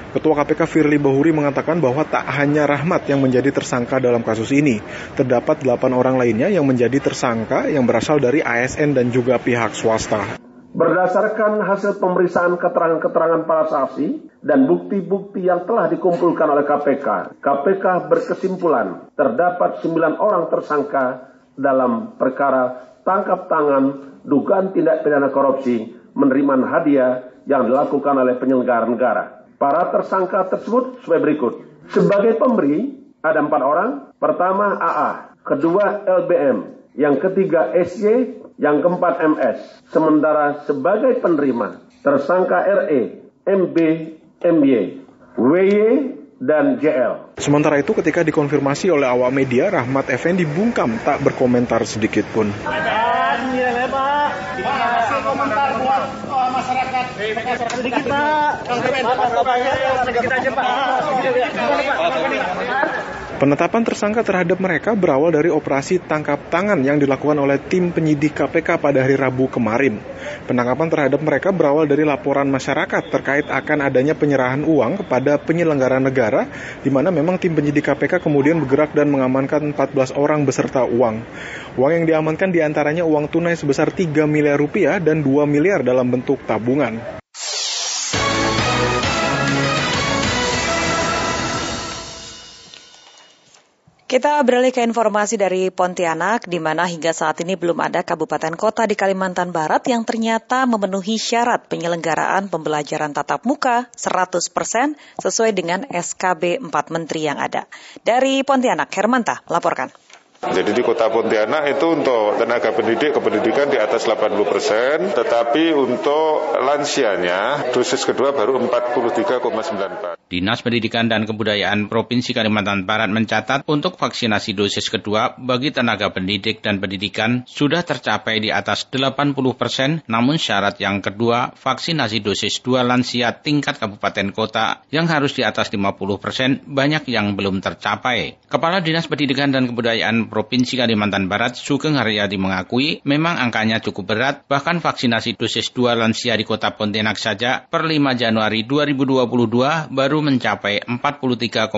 Ketua KPK Firly Bahuri mengatakan bahwa tak hanya Rahmat yang menjadi tersangka dalam kasus ini, terdapat delapan orang lainnya yang menjadi tersangka yang berasal dari ASN dan juga pihak swasta. Berdasarkan hasil pemeriksaan keterangan-keterangan para saksi dan bukti-bukti yang telah dikumpulkan oleh KPK, KPK berkesimpulan terdapat sembilan orang tersangka dalam perkara tangkap tangan dugaan tindak pidana korupsi menerima hadiah yang dilakukan oleh penyelenggara negara. Para tersangka tersebut sebagai berikut. Sebagai pemberi ada empat orang. Pertama AA, kedua LBM, yang ketiga SY, yang keempat MS. Sementara sebagai penerima tersangka RE, MB, MY, WY, dan JL. Sementara itu ketika dikonfirmasi oleh awak media, Rahmat Effendi bungkam tak berkomentar sedikit pun. Sedikit Pak. Sedikit aja Pak. Penetapan tersangka terhadap mereka berawal dari operasi tangkap tangan yang dilakukan oleh tim penyidik KPK pada hari Rabu kemarin. Penangkapan terhadap mereka berawal dari laporan masyarakat terkait akan adanya penyerahan uang kepada penyelenggara negara, di mana memang tim penyidik KPK kemudian bergerak dan mengamankan 14 orang beserta uang. Uang yang diamankan di antaranya uang tunai sebesar 3 miliar rupiah dan 2 miliar dalam bentuk tabungan. Kita beralih ke informasi dari Pontianak, di mana hingga saat ini belum ada kabupaten kota di Kalimantan Barat yang ternyata memenuhi syarat penyelenggaraan pembelajaran tatap muka 100% sesuai dengan SKB 4 Menteri yang ada. Dari Pontianak, Hermanta laporkan. Jadi di kota Pontianak itu untuk tenaga pendidik kependidikan di atas 80 persen, tetapi untuk lansianya dosis kedua baru 43,94. Dinas Pendidikan dan Kebudayaan Provinsi Kalimantan Barat mencatat untuk vaksinasi dosis kedua bagi tenaga pendidik dan pendidikan sudah tercapai di atas 80 persen, namun syarat yang kedua vaksinasi dosis dua lansia tingkat kabupaten kota yang harus di atas 50 persen banyak yang belum tercapai. Kepala Dinas Pendidikan dan Kebudayaan Provinsi Kalimantan Barat, Sugeng Haryadi mengakui memang angkanya cukup berat, bahkan vaksinasi dosis 2 lansia di kota Pontianak saja per 5 Januari 2022 baru mencapai 43,94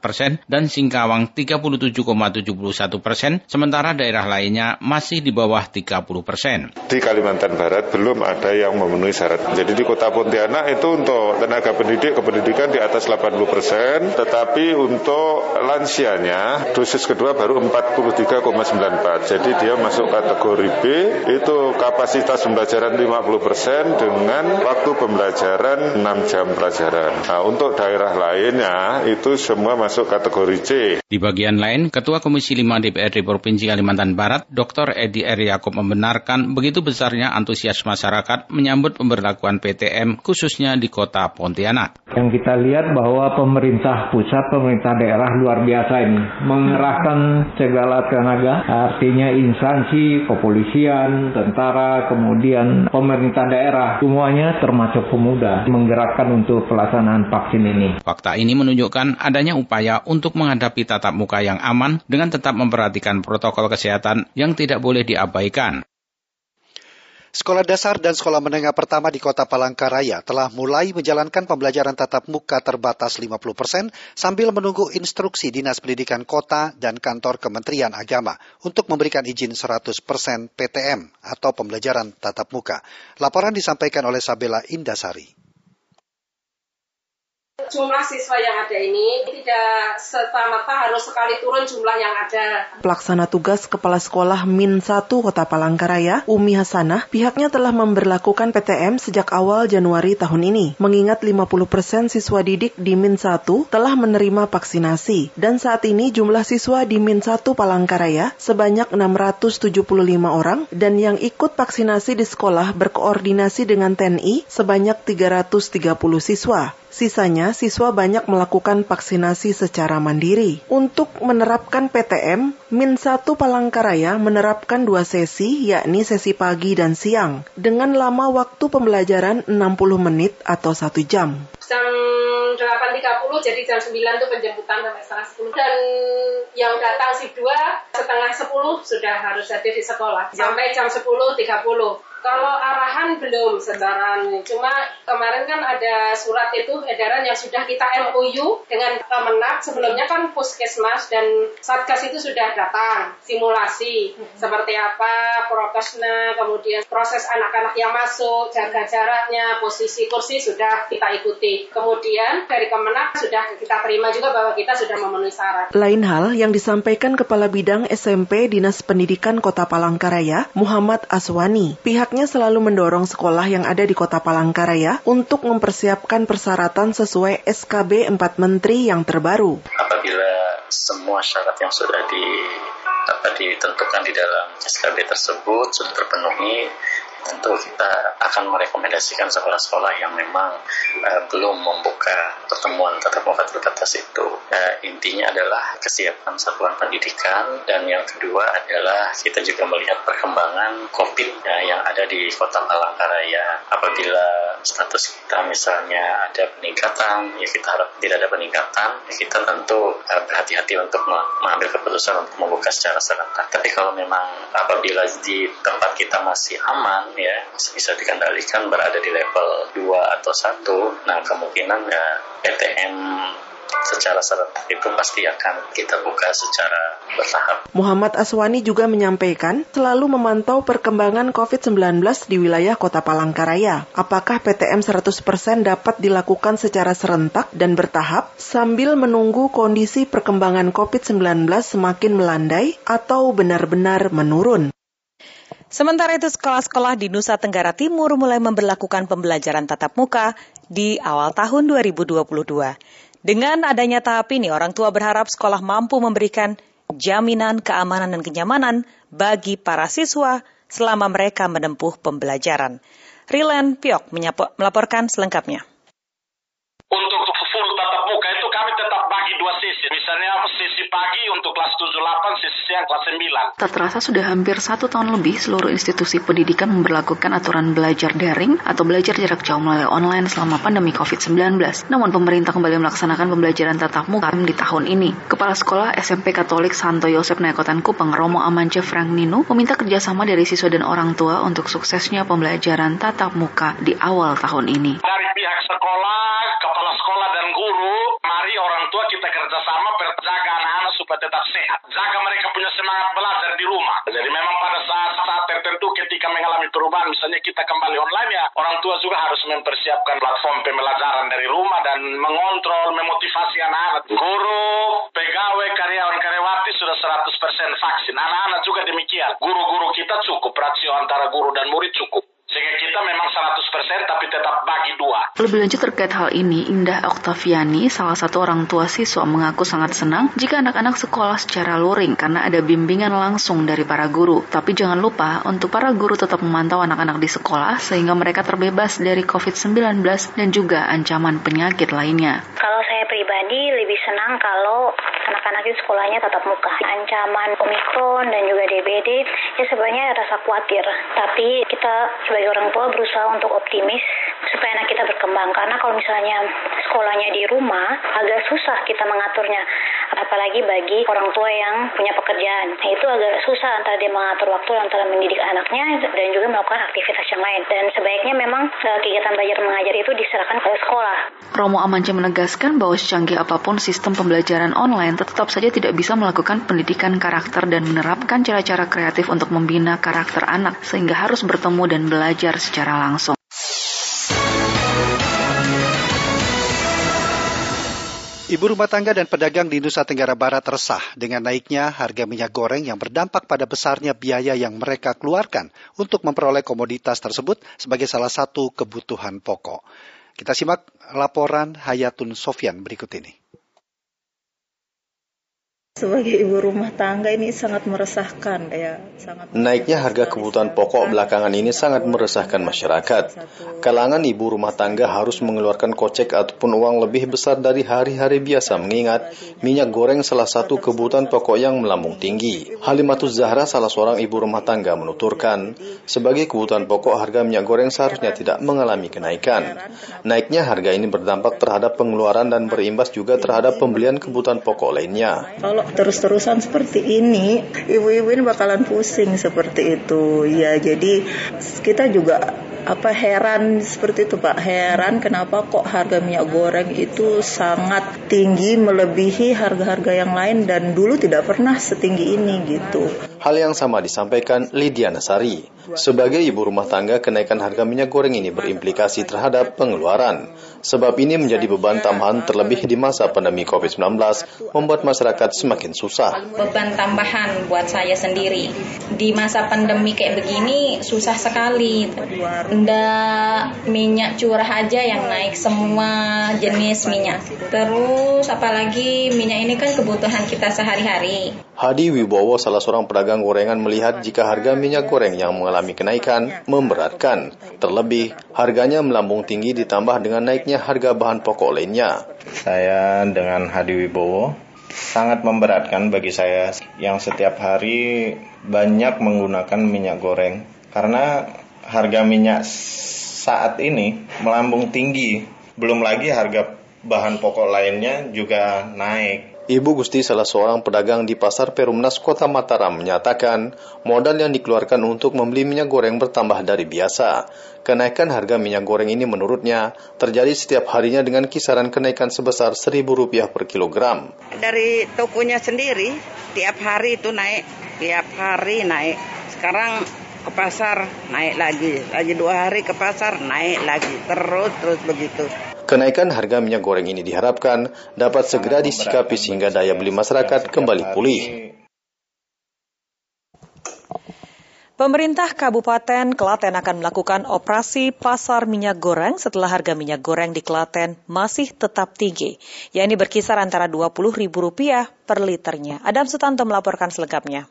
persen dan Singkawang 37,71 persen, sementara daerah lainnya masih di bawah 30 persen. Di Kalimantan Barat belum ada yang memenuhi syarat. Jadi di kota Pontianak itu untuk tenaga pendidik kependidikan di atas 80 persen, tetapi untuk lansianya dosis kedua baru 43,94. Jadi dia masuk kategori B, itu kapasitas pembelajaran 50 persen dengan waktu pembelajaran 6 jam pelajaran. Nah, untuk daerah lainnya itu semua masuk kategori C. Di bagian lain, Ketua Komisi 5 DPRD Provinsi Kalimantan Barat, Dr. Edi R. Yakob membenarkan begitu besarnya antusias masyarakat menyambut pemberlakuan PTM khususnya di kota Pontianak. Yang kita lihat bahwa pemerintah pusat, pemerintah daerah luar biasa ini mengerahkan segala tenaga, artinya instansi, kepolisian, tentara, kemudian pemerintah daerah, semuanya termasuk pemuda, menggerakkan untuk pelaksanaan vaksin ini. Fakta ini menunjukkan adanya upaya untuk menghadapi tatap muka yang aman dengan tetap memperhatikan protokol kesehatan yang tidak boleh diabaikan. Sekolah dasar dan sekolah menengah pertama di kota Palangkaraya telah mulai menjalankan pembelajaran tatap muka terbatas 50 persen sambil menunggu instruksi Dinas Pendidikan Kota dan Kantor Kementerian Agama untuk memberikan izin 100 persen PTM atau pembelajaran tatap muka. Laporan disampaikan oleh Sabela Indasari jumlah siswa yang ada ini tidak serta-merta harus sekali turun jumlah yang ada. Pelaksana tugas Kepala Sekolah Min 1 Kota Palangkaraya, Umi Hasanah, pihaknya telah memberlakukan PTM sejak awal Januari tahun ini, mengingat 50% siswa didik di Min 1 telah menerima vaksinasi, dan saat ini jumlah siswa di Min 1 Palangkaraya sebanyak 675 orang, dan yang ikut vaksinasi di sekolah berkoordinasi dengan TNI sebanyak 330 siswa. Sisanya, siswa banyak melakukan vaksinasi secara mandiri. Untuk menerapkan PTM, Min 1 Palangkaraya menerapkan dua sesi, yakni sesi pagi dan siang, dengan lama waktu pembelajaran 60 menit atau satu jam. Jam 8.30, jadi jam 9 itu penjemputan sampai setengah 10. Dan yang datang si 2, setengah 10 sudah harus hadir di sekolah. Sampai jam 10.30. Kalau arahan belum sebaran, cuma kemarin kan ada surat itu edaran yang sudah kita MOU dengan Kemenak. Sebelumnya kan puskesmas dan satgas itu sudah datang simulasi seperti apa prokesnya, kemudian proses anak-anak yang masuk, jaga jaraknya, posisi kursi sudah kita ikuti. Kemudian dari Kemenak sudah kita terima juga bahwa kita sudah memenuhi syarat. Lain hal yang disampaikan Kepala Bidang SMP Dinas Pendidikan Kota Palangkaraya, Muhammad Aswani. Pihak pihaknya selalu mendorong sekolah yang ada di kota Palangkaraya untuk mempersiapkan persyaratan sesuai SKB 4 Menteri yang terbaru. Apabila semua syarat yang sudah di, apa, ditentukan di dalam SKB tersebut sudah terpenuhi, tentu kita akan merekomendasikan sekolah-sekolah yang memang uh, belum membuka pertemuan tatap muka terbatas itu. Uh, intinya adalah kesiapan satuan pendidikan dan yang kedua adalah kita juga melihat perkembangan COVID ya, yang ada di Kota Palangkaraya. Apabila status kita misalnya ada peningkatan, ya kita harap tidak ada peningkatan, ya kita tentu uh, berhati-hati untuk mengambil keputusan untuk membuka secara serentak. Tapi kalau memang apabila di tempat kita masih aman, ya bisa dikendalikan berada di level 2 atau 1 nah kemungkinan ya PTM secara serentak itu pasti akan kita buka secara bertahap. Muhammad Aswani juga menyampaikan selalu memantau perkembangan COVID-19 di wilayah Kota Palangkaraya. Apakah PTM 100% dapat dilakukan secara serentak dan bertahap sambil menunggu kondisi perkembangan COVID-19 semakin melandai atau benar-benar menurun? Sementara itu sekolah-sekolah di Nusa Tenggara Timur mulai memperlakukan pembelajaran tatap muka di awal tahun 2022. Dengan adanya tahap ini, orang tua berharap sekolah mampu memberikan jaminan keamanan dan kenyamanan bagi para siswa selama mereka menempuh pembelajaran. Rilen Piok melaporkan selengkapnya. Untuk full tatap muka itu kami tetap bagi dua. Misalnya sesi pagi untuk kelas 7-8, sesi siang kelas 9. Tak terasa sudah hampir satu tahun lebih seluruh institusi pendidikan memperlakukan aturan belajar daring atau belajar jarak jauh melalui online selama pandemi COVID-19. Namun pemerintah kembali melaksanakan pembelajaran tatap muka di tahun ini. Kepala Sekolah SMP Katolik Santo Yosef Naikotan Kupang Romo Amance Frank Nino meminta kerjasama dari siswa dan orang tua untuk suksesnya pembelajaran tatap muka di awal tahun ini. Dari pihak sekolah, kepala sekolah dan guru, mari orang tua kita kerjasama berjaga anak-anak supaya tetap sehat. Jaga mereka punya semangat belajar di rumah. Jadi memang pada saat-saat tertentu ketika mengalami perubahan, misalnya kita kembali online ya, orang tua juga harus mempersiapkan platform pembelajaran dari rumah dan mengontrol, memotivasi anak-anak. Guru, pegawai, karyawan, karyawati sudah 100% vaksin. Anak-anak juga demikian. Guru-guru kita cukup, rasio antara guru dan murid cukup. Sehingga kita memang 100% tapi tetap bagi dua. Lebih lanjut terkait hal ini, Indah Oktaviani, salah satu orang tua siswa mengaku sangat senang jika anak-anak sekolah secara luring karena ada bimbingan langsung dari para guru. Tapi jangan lupa untuk para guru tetap memantau anak-anak di sekolah sehingga mereka terbebas dari COVID-19 dan juga ancaman penyakit lainnya. Kalau saya pribadi lebih senang kalau anak-anak itu sekolahnya tatap muka. Ancaman Omikron dan juga DBD ya sebenarnya rasa khawatir. Tapi kita sebagai orang tua berusaha untuk optimis supaya anak kita berkembang. Karena kalau misalnya sekolahnya di rumah agak susah kita mengaturnya. Apalagi bagi orang tua yang punya pekerjaan. Nah, itu agak susah antara dia mengatur waktu antara mendidik anaknya dan juga melakukan aktivitas yang lain. Dan sebaiknya memang eh, kegiatan belajar mengajar itu diserahkan ke sekolah. Romo Amance menegaskan bahwa secanggih apa pun sistem pembelajaran online tetap saja tidak bisa melakukan pendidikan karakter dan menerapkan cara-cara kreatif untuk membina karakter anak sehingga harus bertemu dan belajar secara langsung. Ibu rumah tangga dan pedagang di Nusa Tenggara Barat resah dengan naiknya harga minyak goreng yang berdampak pada besarnya biaya yang mereka keluarkan untuk memperoleh komoditas tersebut sebagai salah satu kebutuhan pokok. Kita simak laporan Hayatun Sofyan berikut ini. Sebagai ibu rumah tangga ini sangat meresahkan ya, sangat Naiknya harga kebutuhan pokok belakangan ini sangat meresahkan masyarakat. Kalangan ibu rumah tangga harus mengeluarkan kocek ataupun uang lebih besar dari hari-hari biasa mengingat minyak goreng salah satu kebutuhan pokok yang melambung tinggi. Halimatus Zahra salah seorang ibu rumah tangga menuturkan, sebagai kebutuhan pokok harga minyak goreng seharusnya tidak mengalami kenaikan. Naiknya harga ini berdampak terhadap pengeluaran dan berimbas juga terhadap pembelian kebutuhan pokok lainnya. Kalau terus-terusan seperti ini, ibu-ibu ini bakalan pusing seperti itu. Ya, jadi kita juga apa heran seperti itu Pak. Heran kenapa kok harga minyak goreng itu sangat tinggi melebihi harga-harga yang lain dan dulu tidak pernah setinggi ini gitu. Hal yang sama disampaikan Lydia Nasari. Sebagai ibu rumah tangga, kenaikan harga minyak goreng ini berimplikasi terhadap pengeluaran. Sebab ini menjadi beban tambahan terlebih di masa pandemi COVID-19 membuat masyarakat semakin susah. Beban tambahan buat saya sendiri. Di masa pandemi kayak begini susah sekali. Nggak minyak curah aja yang naik semua jenis minyak. Terus apalagi minyak ini kan kebutuhan kita sehari-hari. Hadi Wibowo, salah seorang pedagang gorengan melihat jika harga minyak goreng yang mengalami kenaikan memberatkan. Terlebih, harganya melambung tinggi ditambah dengan naiknya harga bahan pokok lainnya. Saya dengan Hadi Wibowo sangat memberatkan bagi saya yang setiap hari banyak menggunakan minyak goreng karena harga minyak saat ini melambung tinggi. Belum lagi harga bahan pokok lainnya juga naik. Ibu Gusti salah seorang pedagang di Pasar Perumnas Kota Mataram menyatakan modal yang dikeluarkan untuk membeli minyak goreng bertambah dari biasa. Kenaikan harga minyak goreng ini menurutnya terjadi setiap harinya dengan kisaran kenaikan sebesar Rp1.000 per kilogram. Dari tokonya sendiri tiap hari itu naik, tiap hari naik. Sekarang ke pasar naik lagi, lagi dua hari ke pasar naik lagi, terus terus begitu. Kenaikan harga minyak goreng ini diharapkan dapat segera disikapi sehingga daya beli masyarakat kembali pulih. Pemerintah Kabupaten Klaten akan melakukan operasi pasar minyak goreng setelah harga minyak goreng di Klaten masih tetap tinggi, yakni berkisar antara Rp20.000 per liternya. Adam Sutanto melaporkan selengkapnya.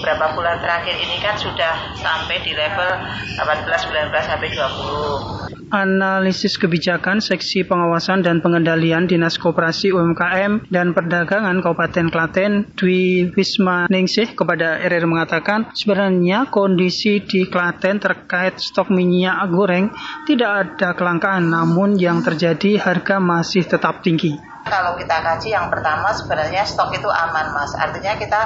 Beberapa bulan terakhir ini kan sudah sampai di level 18, 19 sampai 20. Analisis kebijakan Seksi Pengawasan dan Pengendalian Dinas Koperasi UMKM dan Perdagangan Kabupaten Klaten Dwi Wisma Ningsih kepada RR mengatakan sebenarnya kondisi di Klaten terkait stok minyak goreng tidak ada kelangkaan namun yang terjadi harga masih tetap tinggi. Kalau kita kaji yang pertama sebenarnya stok itu aman mas. Artinya kita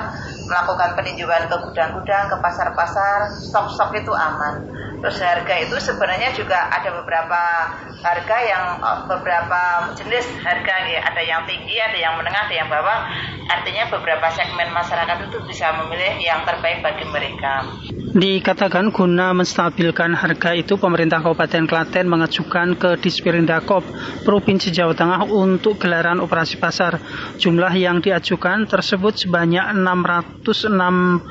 melakukan peninjauan ke gudang-gudang, ke pasar-pasar, stok-stok itu aman. Terus harga itu sebenarnya juga ada beberapa harga yang beberapa jenis harga ya. Ada yang tinggi, ada yang menengah, ada yang bawah. Artinya beberapa segmen masyarakat itu bisa memilih yang terbaik bagi mereka. Dikatakan guna menstabilkan harga itu pemerintah Kabupaten Klaten mengajukan ke Dispirindakop Provinsi Jawa Tengah untuk gelaran operasi pasar. Jumlah yang diajukan tersebut sebanyak 660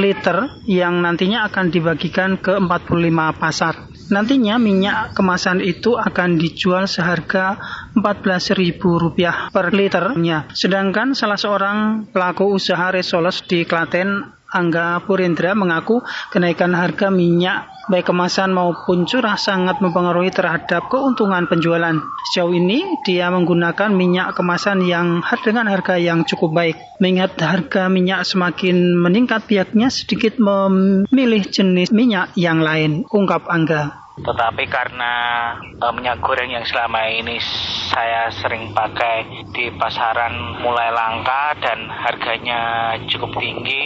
liter yang nantinya akan dibagikan ke 45 pasar. Nantinya minyak kemasan itu akan dijual seharga Rp14.000 per liternya. Sedangkan salah seorang pelaku usaha resoles di Klaten Angga Purindra mengaku kenaikan harga minyak baik kemasan maupun curah sangat mempengaruhi terhadap keuntungan penjualan. Sejauh ini dia menggunakan minyak kemasan yang dengan harga yang cukup baik. Mengingat harga minyak semakin meningkat pihaknya sedikit memilih jenis minyak yang lain, ungkap Angga. Tetapi karena e, minyak goreng yang selama ini saya sering pakai di pasaran mulai langka dan harganya cukup tinggi,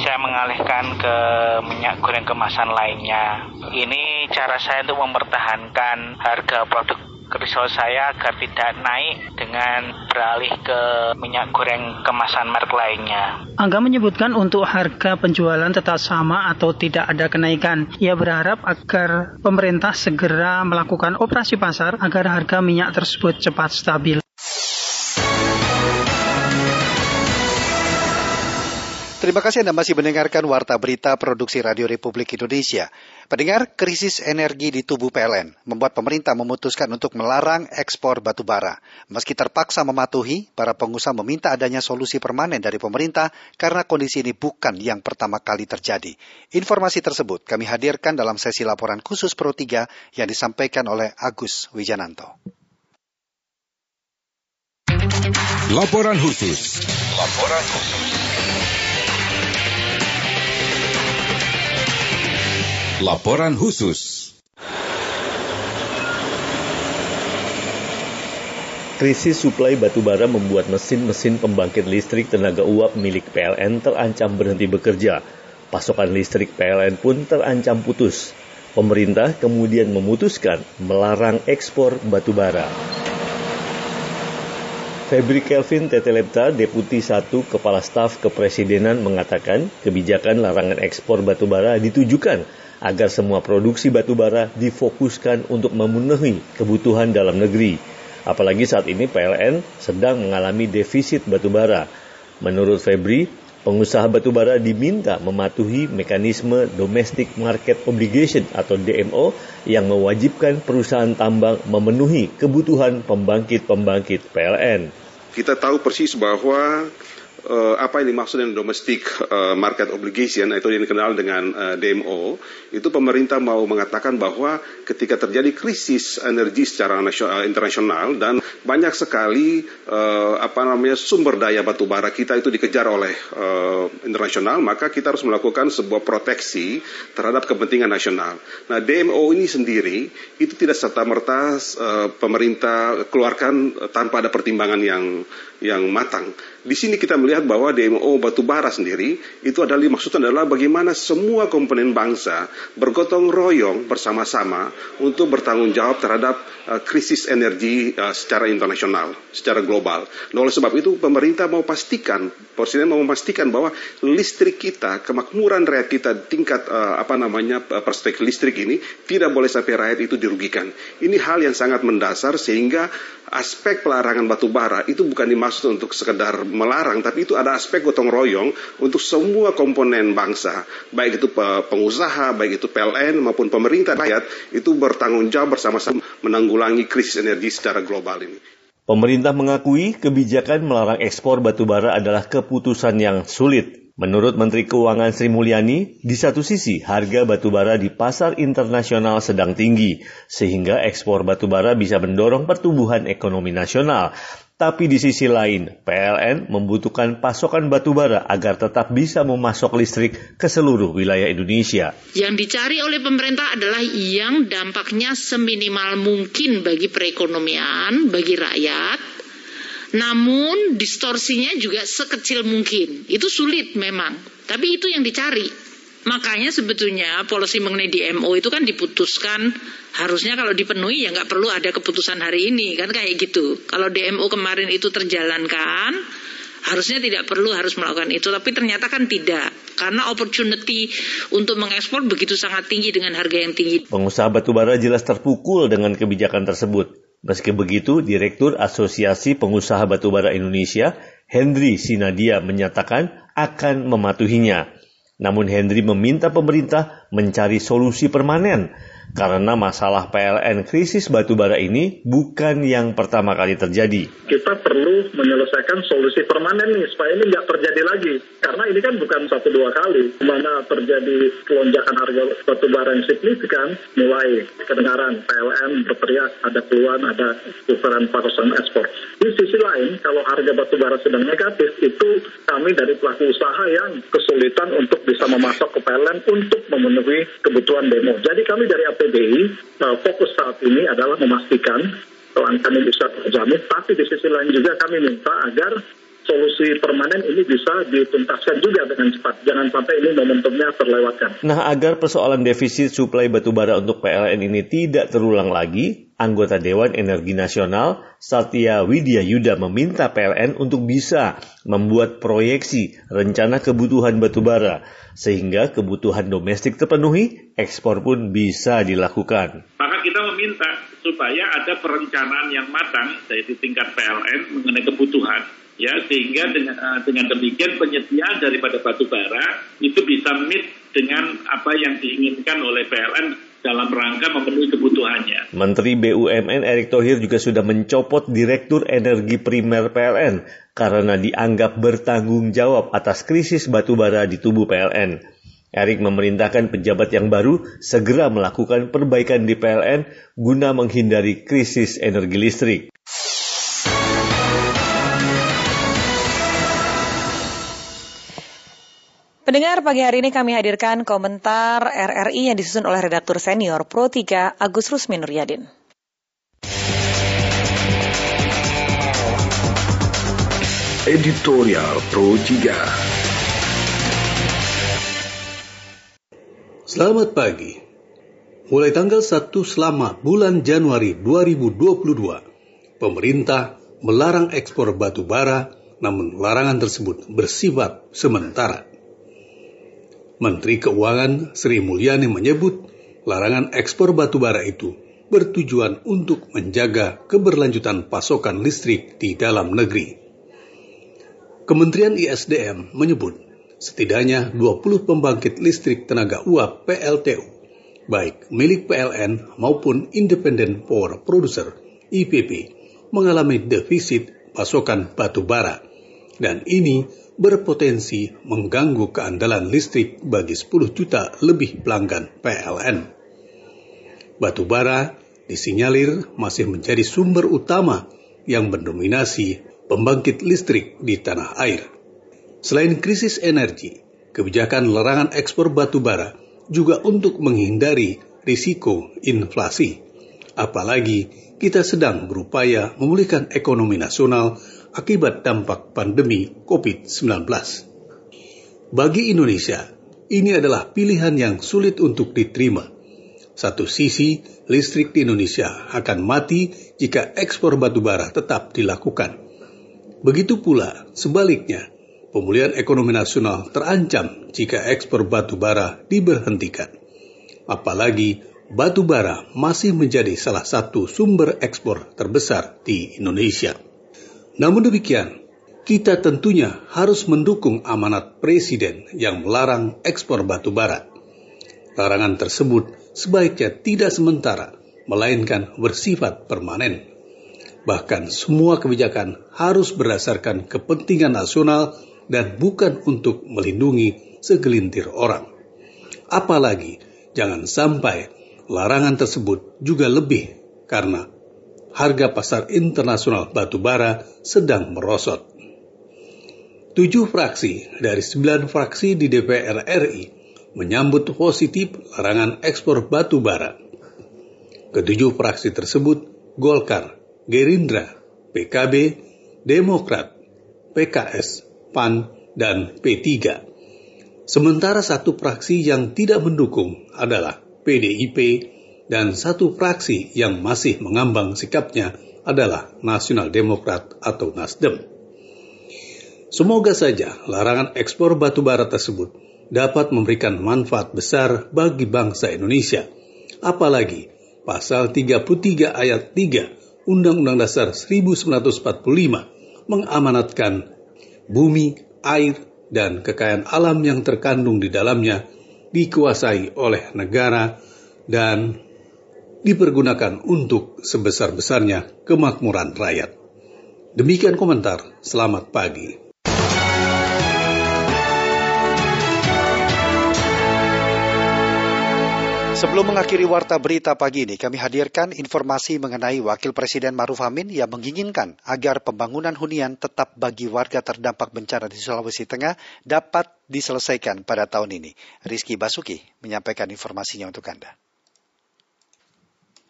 saya mengalihkan ke minyak goreng kemasan lainnya. Ini cara saya untuk mempertahankan harga produk risol saya agar tidak naik dengan beralih ke minyak goreng kemasan merek lainnya. Angga menyebutkan untuk harga penjualan tetap sama atau tidak ada kenaikan. Ia berharap agar pemerintah segera melakukan operasi pasar agar harga minyak tersebut cepat stabil. Terima kasih Anda masih mendengarkan Warta Berita Produksi Radio Republik Indonesia. Pendengar, krisis energi di tubuh PLN membuat pemerintah memutuskan untuk melarang ekspor batu bara. Meski terpaksa mematuhi, para pengusaha meminta adanya solusi permanen dari pemerintah karena kondisi ini bukan yang pertama kali terjadi. Informasi tersebut kami hadirkan dalam sesi laporan khusus Pro 3 yang disampaikan oleh Agus Wijananto. Laporan khusus. Laporan khusus. Laporan khusus. Krisis suplai batubara membuat mesin-mesin pembangkit listrik tenaga uap milik PLN terancam berhenti bekerja. Pasokan listrik PLN pun terancam putus. Pemerintah kemudian memutuskan melarang ekspor batubara. Febri Kelvin Tetelepta, Deputi 1 Kepala Staf Kepresidenan mengatakan kebijakan larangan ekspor batubara ditujukan agar semua produksi batubara difokuskan untuk memenuhi kebutuhan dalam negeri. Apalagi saat ini PLN sedang mengalami defisit batubara. Menurut Febri, pengusaha batubara diminta mematuhi mekanisme Domestic Market Obligation atau DMO yang mewajibkan perusahaan tambang memenuhi kebutuhan pembangkit-pembangkit PLN. Kita tahu persis bahwa uh, apa yang dimaksud dengan domestic uh, market obligation atau yang dikenal dengan uh, eh, DMO itu pemerintah mau mengatakan bahwa ketika terjadi krisis energi secara nasional, internasional dan banyak sekali uh, apa namanya sumber daya batu bara kita itu dikejar oleh uh, internasional maka kita harus melakukan sebuah proteksi terhadap kepentingan nasional. Nah DMO ini sendiri itu tidak serta merta uh, pemerintah keluarkan tanpa ada pertimbangan yang yang matang. Di sini kita melihat bahwa DMO batubara sendiri itu adalah maksudnya adalah bagaimana semua komponen bangsa bergotong royong bersama-sama untuk bertanggung jawab terhadap uh, krisis energi uh, secara internasional, secara global. Nah, oleh sebab itu pemerintah mau pastikan, presiden mau memastikan bahwa listrik kita, kemakmuran rakyat kita tingkat uh, apa namanya perspektif listrik ini tidak boleh sampai rakyat itu dirugikan. Ini hal yang sangat mendasar sehingga aspek pelarangan batu bara itu bukan dimaksud untuk sekedar melarang, tapi itu ada aspek gotong royong untuk semua komponen bangsa, baik itu pengusaha, baik itu PLN maupun pemerintah rakyat itu bertanggung jawab bersama-sama menanggulangi krisis energi secara global ini. Pemerintah mengakui kebijakan melarang ekspor batu bara adalah keputusan yang sulit Menurut Menteri Keuangan Sri Mulyani, di satu sisi harga batubara di pasar internasional sedang tinggi, sehingga ekspor batubara bisa mendorong pertumbuhan ekonomi nasional. Tapi di sisi lain, PLN membutuhkan pasokan batubara agar tetap bisa memasok listrik ke seluruh wilayah Indonesia. Yang dicari oleh pemerintah adalah yang dampaknya seminimal mungkin bagi perekonomian, bagi rakyat, namun distorsinya juga sekecil mungkin. Itu sulit memang, tapi itu yang dicari. Makanya sebetulnya polisi mengenai DMO itu kan diputuskan harusnya kalau dipenuhi ya nggak perlu ada keputusan hari ini kan kayak gitu. Kalau DMO kemarin itu terjalankan harusnya tidak perlu harus melakukan itu tapi ternyata kan tidak karena opportunity untuk mengekspor begitu sangat tinggi dengan harga yang tinggi. Pengusaha batubara jelas terpukul dengan kebijakan tersebut. Meski begitu, Direktur Asosiasi Pengusaha Batubara Indonesia, Henry Sinadia menyatakan akan mematuhinya. Namun Henry meminta pemerintah mencari solusi permanen. Karena masalah PLN krisis batubara ini bukan yang pertama kali terjadi. Kita perlu menyelesaikan solusi permanen nih supaya ini nggak terjadi lagi. Karena ini kan bukan satu dua kali. Mana terjadi lonjakan harga batubara yang signifikan, mulai kedengaran PLN berteriak ada keluhan, ada ukuran pasokan ekspor. Di sisi lain, kalau harga batubara sedang negatif, itu kami dari pelaku usaha yang kesulitan untuk bisa memasok ke PLN untuk memenuhi kebutuhan demo. Jadi kami dari AP PBI uh, eh, fokus saat ini adalah memastikan kelangkaan ini bisa terjamin, tapi di sisi lain juga kami minta agar solusi permanen ini bisa dituntaskan juga dengan cepat. Jangan sampai ini momentumnya terlewatkan. Nah, agar persoalan defisit suplai batubara untuk PLN ini tidak terulang lagi, anggota Dewan Energi Nasional Satya Widya Yuda meminta PLN untuk bisa membuat proyeksi rencana kebutuhan batubara sehingga kebutuhan domestik terpenuhi, ekspor pun bisa dilakukan. Maka kita meminta supaya ada perencanaan yang matang dari tingkat PLN mengenai kebutuhan ya sehingga dengan uh, dengan demikian penyediaan daripada batu bara itu bisa meet dengan apa yang diinginkan oleh PLN dalam rangka memenuhi kebutuhannya. Menteri BUMN Erick Thohir juga sudah mencopot Direktur Energi Primer PLN karena dianggap bertanggung jawab atas krisis batubara di tubuh PLN. Erick memerintahkan pejabat yang baru segera melakukan perbaikan di PLN guna menghindari krisis energi listrik. Pendengar pagi hari ini kami hadirkan komentar RRI yang disusun oleh redaktur senior Pro 3 Agus Rusmin Nuryadin. Editorial Pro 3 Selamat pagi. Mulai tanggal 1 selama bulan Januari 2022, pemerintah melarang ekspor batu bara, namun larangan tersebut bersifat sementara. Menteri Keuangan Sri Mulyani menyebut larangan ekspor batu bara itu bertujuan untuk menjaga keberlanjutan pasokan listrik di dalam negeri. Kementerian ISDM menyebut setidaknya 20 pembangkit listrik tenaga uap PLTU, baik milik PLN maupun Independent Power Producer IPP, mengalami defisit pasokan batu bara. Dan ini berpotensi mengganggu keandalan listrik bagi 10 juta lebih pelanggan PLN. Batu bara disinyalir masih menjadi sumber utama yang mendominasi pembangkit listrik di tanah air. Selain krisis energi, kebijakan larangan ekspor batu bara juga untuk menghindari risiko inflasi. Apalagi kita sedang berupaya memulihkan ekonomi nasional akibat dampak pandemi COVID-19. Bagi Indonesia, ini adalah pilihan yang sulit untuk diterima. Satu sisi, listrik di Indonesia akan mati jika ekspor batu bara tetap dilakukan. Begitu pula sebaliknya, pemulihan ekonomi nasional terancam jika ekspor batu bara diberhentikan. Apalagi batu bara masih menjadi salah satu sumber ekspor terbesar di Indonesia. Namun demikian, kita tentunya harus mendukung amanat Presiden yang melarang ekspor batu bara. Larangan tersebut sebaiknya tidak sementara, melainkan bersifat permanen. Bahkan semua kebijakan harus berdasarkan kepentingan nasional dan bukan untuk melindungi segelintir orang. Apalagi jangan sampai larangan tersebut juga lebih karena harga pasar internasional batu bara sedang merosot. Tujuh fraksi dari sembilan fraksi di DPR RI menyambut positif larangan ekspor batu bara. Ketujuh fraksi tersebut Golkar, Gerindra, PKB, Demokrat, PKS, PAN, dan P3. Sementara satu fraksi yang tidak mendukung adalah PDIP, dan satu fraksi yang masih mengambang sikapnya adalah Nasional Demokrat atau Nasdem. Semoga saja larangan ekspor batu bara tersebut dapat memberikan manfaat besar bagi bangsa Indonesia. Apalagi pasal 33 ayat 3 Undang-Undang Dasar 1945 mengamanatkan bumi, air, dan kekayaan alam yang terkandung di dalamnya dikuasai oleh negara dan dipergunakan untuk sebesar-besarnya kemakmuran rakyat. Demikian komentar. Selamat pagi. Sebelum mengakhiri warta berita pagi ini, kami hadirkan informasi mengenai Wakil Presiden Maruf Amin yang menginginkan agar pembangunan hunian tetap bagi warga terdampak bencana di Sulawesi Tengah dapat diselesaikan pada tahun ini. Rizky Basuki menyampaikan informasinya untuk Anda.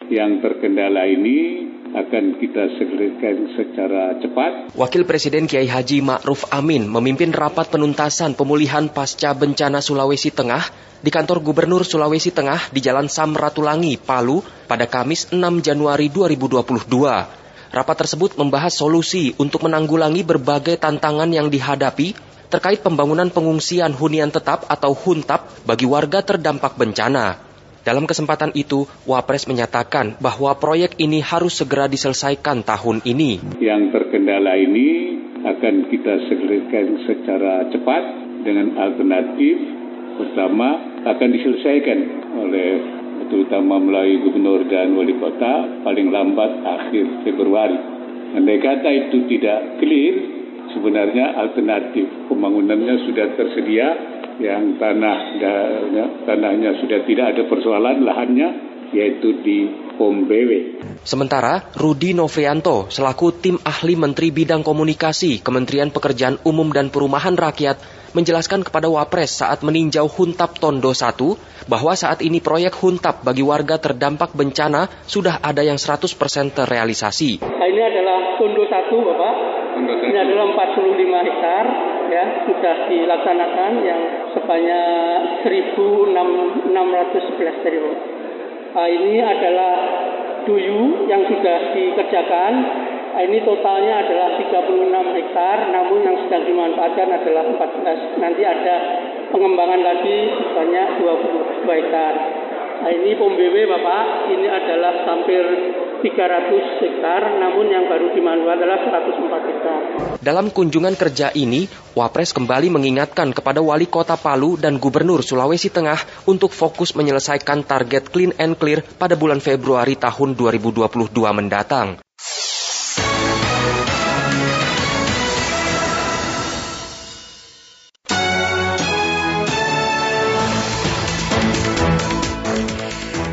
Yang terkendala ini akan kita selesaikan secara cepat. Wakil Presiden Kiai Haji Ma'ruf Amin memimpin rapat penuntasan pemulihan pasca bencana Sulawesi Tengah di kantor Gubernur Sulawesi Tengah di Jalan Samratulangi, Palu pada Kamis 6 Januari 2022. Rapat tersebut membahas solusi untuk menanggulangi berbagai tantangan yang dihadapi terkait pembangunan pengungsian hunian tetap atau huntap bagi warga terdampak bencana. Dalam kesempatan itu, Wapres menyatakan bahwa proyek ini harus segera diselesaikan tahun ini. Yang terkendala ini akan kita selesaikan secara cepat dengan alternatif pertama akan diselesaikan oleh terutama melalui gubernur dan wali kota paling lambat akhir Februari. Andai kata itu tidak clear, sebenarnya alternatif pembangunannya sudah tersedia yang tanah tanahnya sudah tidak ada persoalan lahannya yaitu di Pom BW. Sementara Rudi Novrianto selaku tim ahli Menteri Bidang Komunikasi Kementerian Pekerjaan Umum dan Perumahan Rakyat menjelaskan kepada Wapres saat meninjau Huntap Tondo 1 bahwa saat ini proyek Huntap bagi warga terdampak bencana sudah ada yang 100% terrealisasi. Ini adalah Tondo 1 Bapak. Ini adalah 45 hektar ya sudah dilaksanakan yang sebanyak 1.611 triliun. Nah, ini adalah duyu yang sudah dikerjakan. Nah, ini totalnya adalah 36 hektar, namun yang sedang dimanfaatkan adalah 14. Nanti ada pengembangan lagi sebanyak 22 hektar. Nah, ini POM BW Bapak, ini adalah hampir 300 hektar, namun yang baru dimanfaatkan adalah 104 hektar. Dalam kunjungan kerja ini, Wapres kembali mengingatkan kepada Wali Kota Palu dan Gubernur Sulawesi Tengah untuk fokus menyelesaikan target clean and clear pada bulan Februari tahun 2022 mendatang.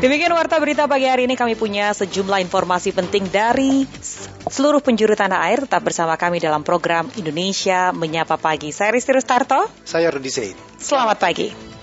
Demikian warta berita pagi hari ini kami punya sejumlah informasi penting dari seluruh penjuru tanah air. Tetap bersama kami dalam program Indonesia Menyapa Pagi. Saya Risti Rustarto. Saya Rudi Zaid. Selamat pagi.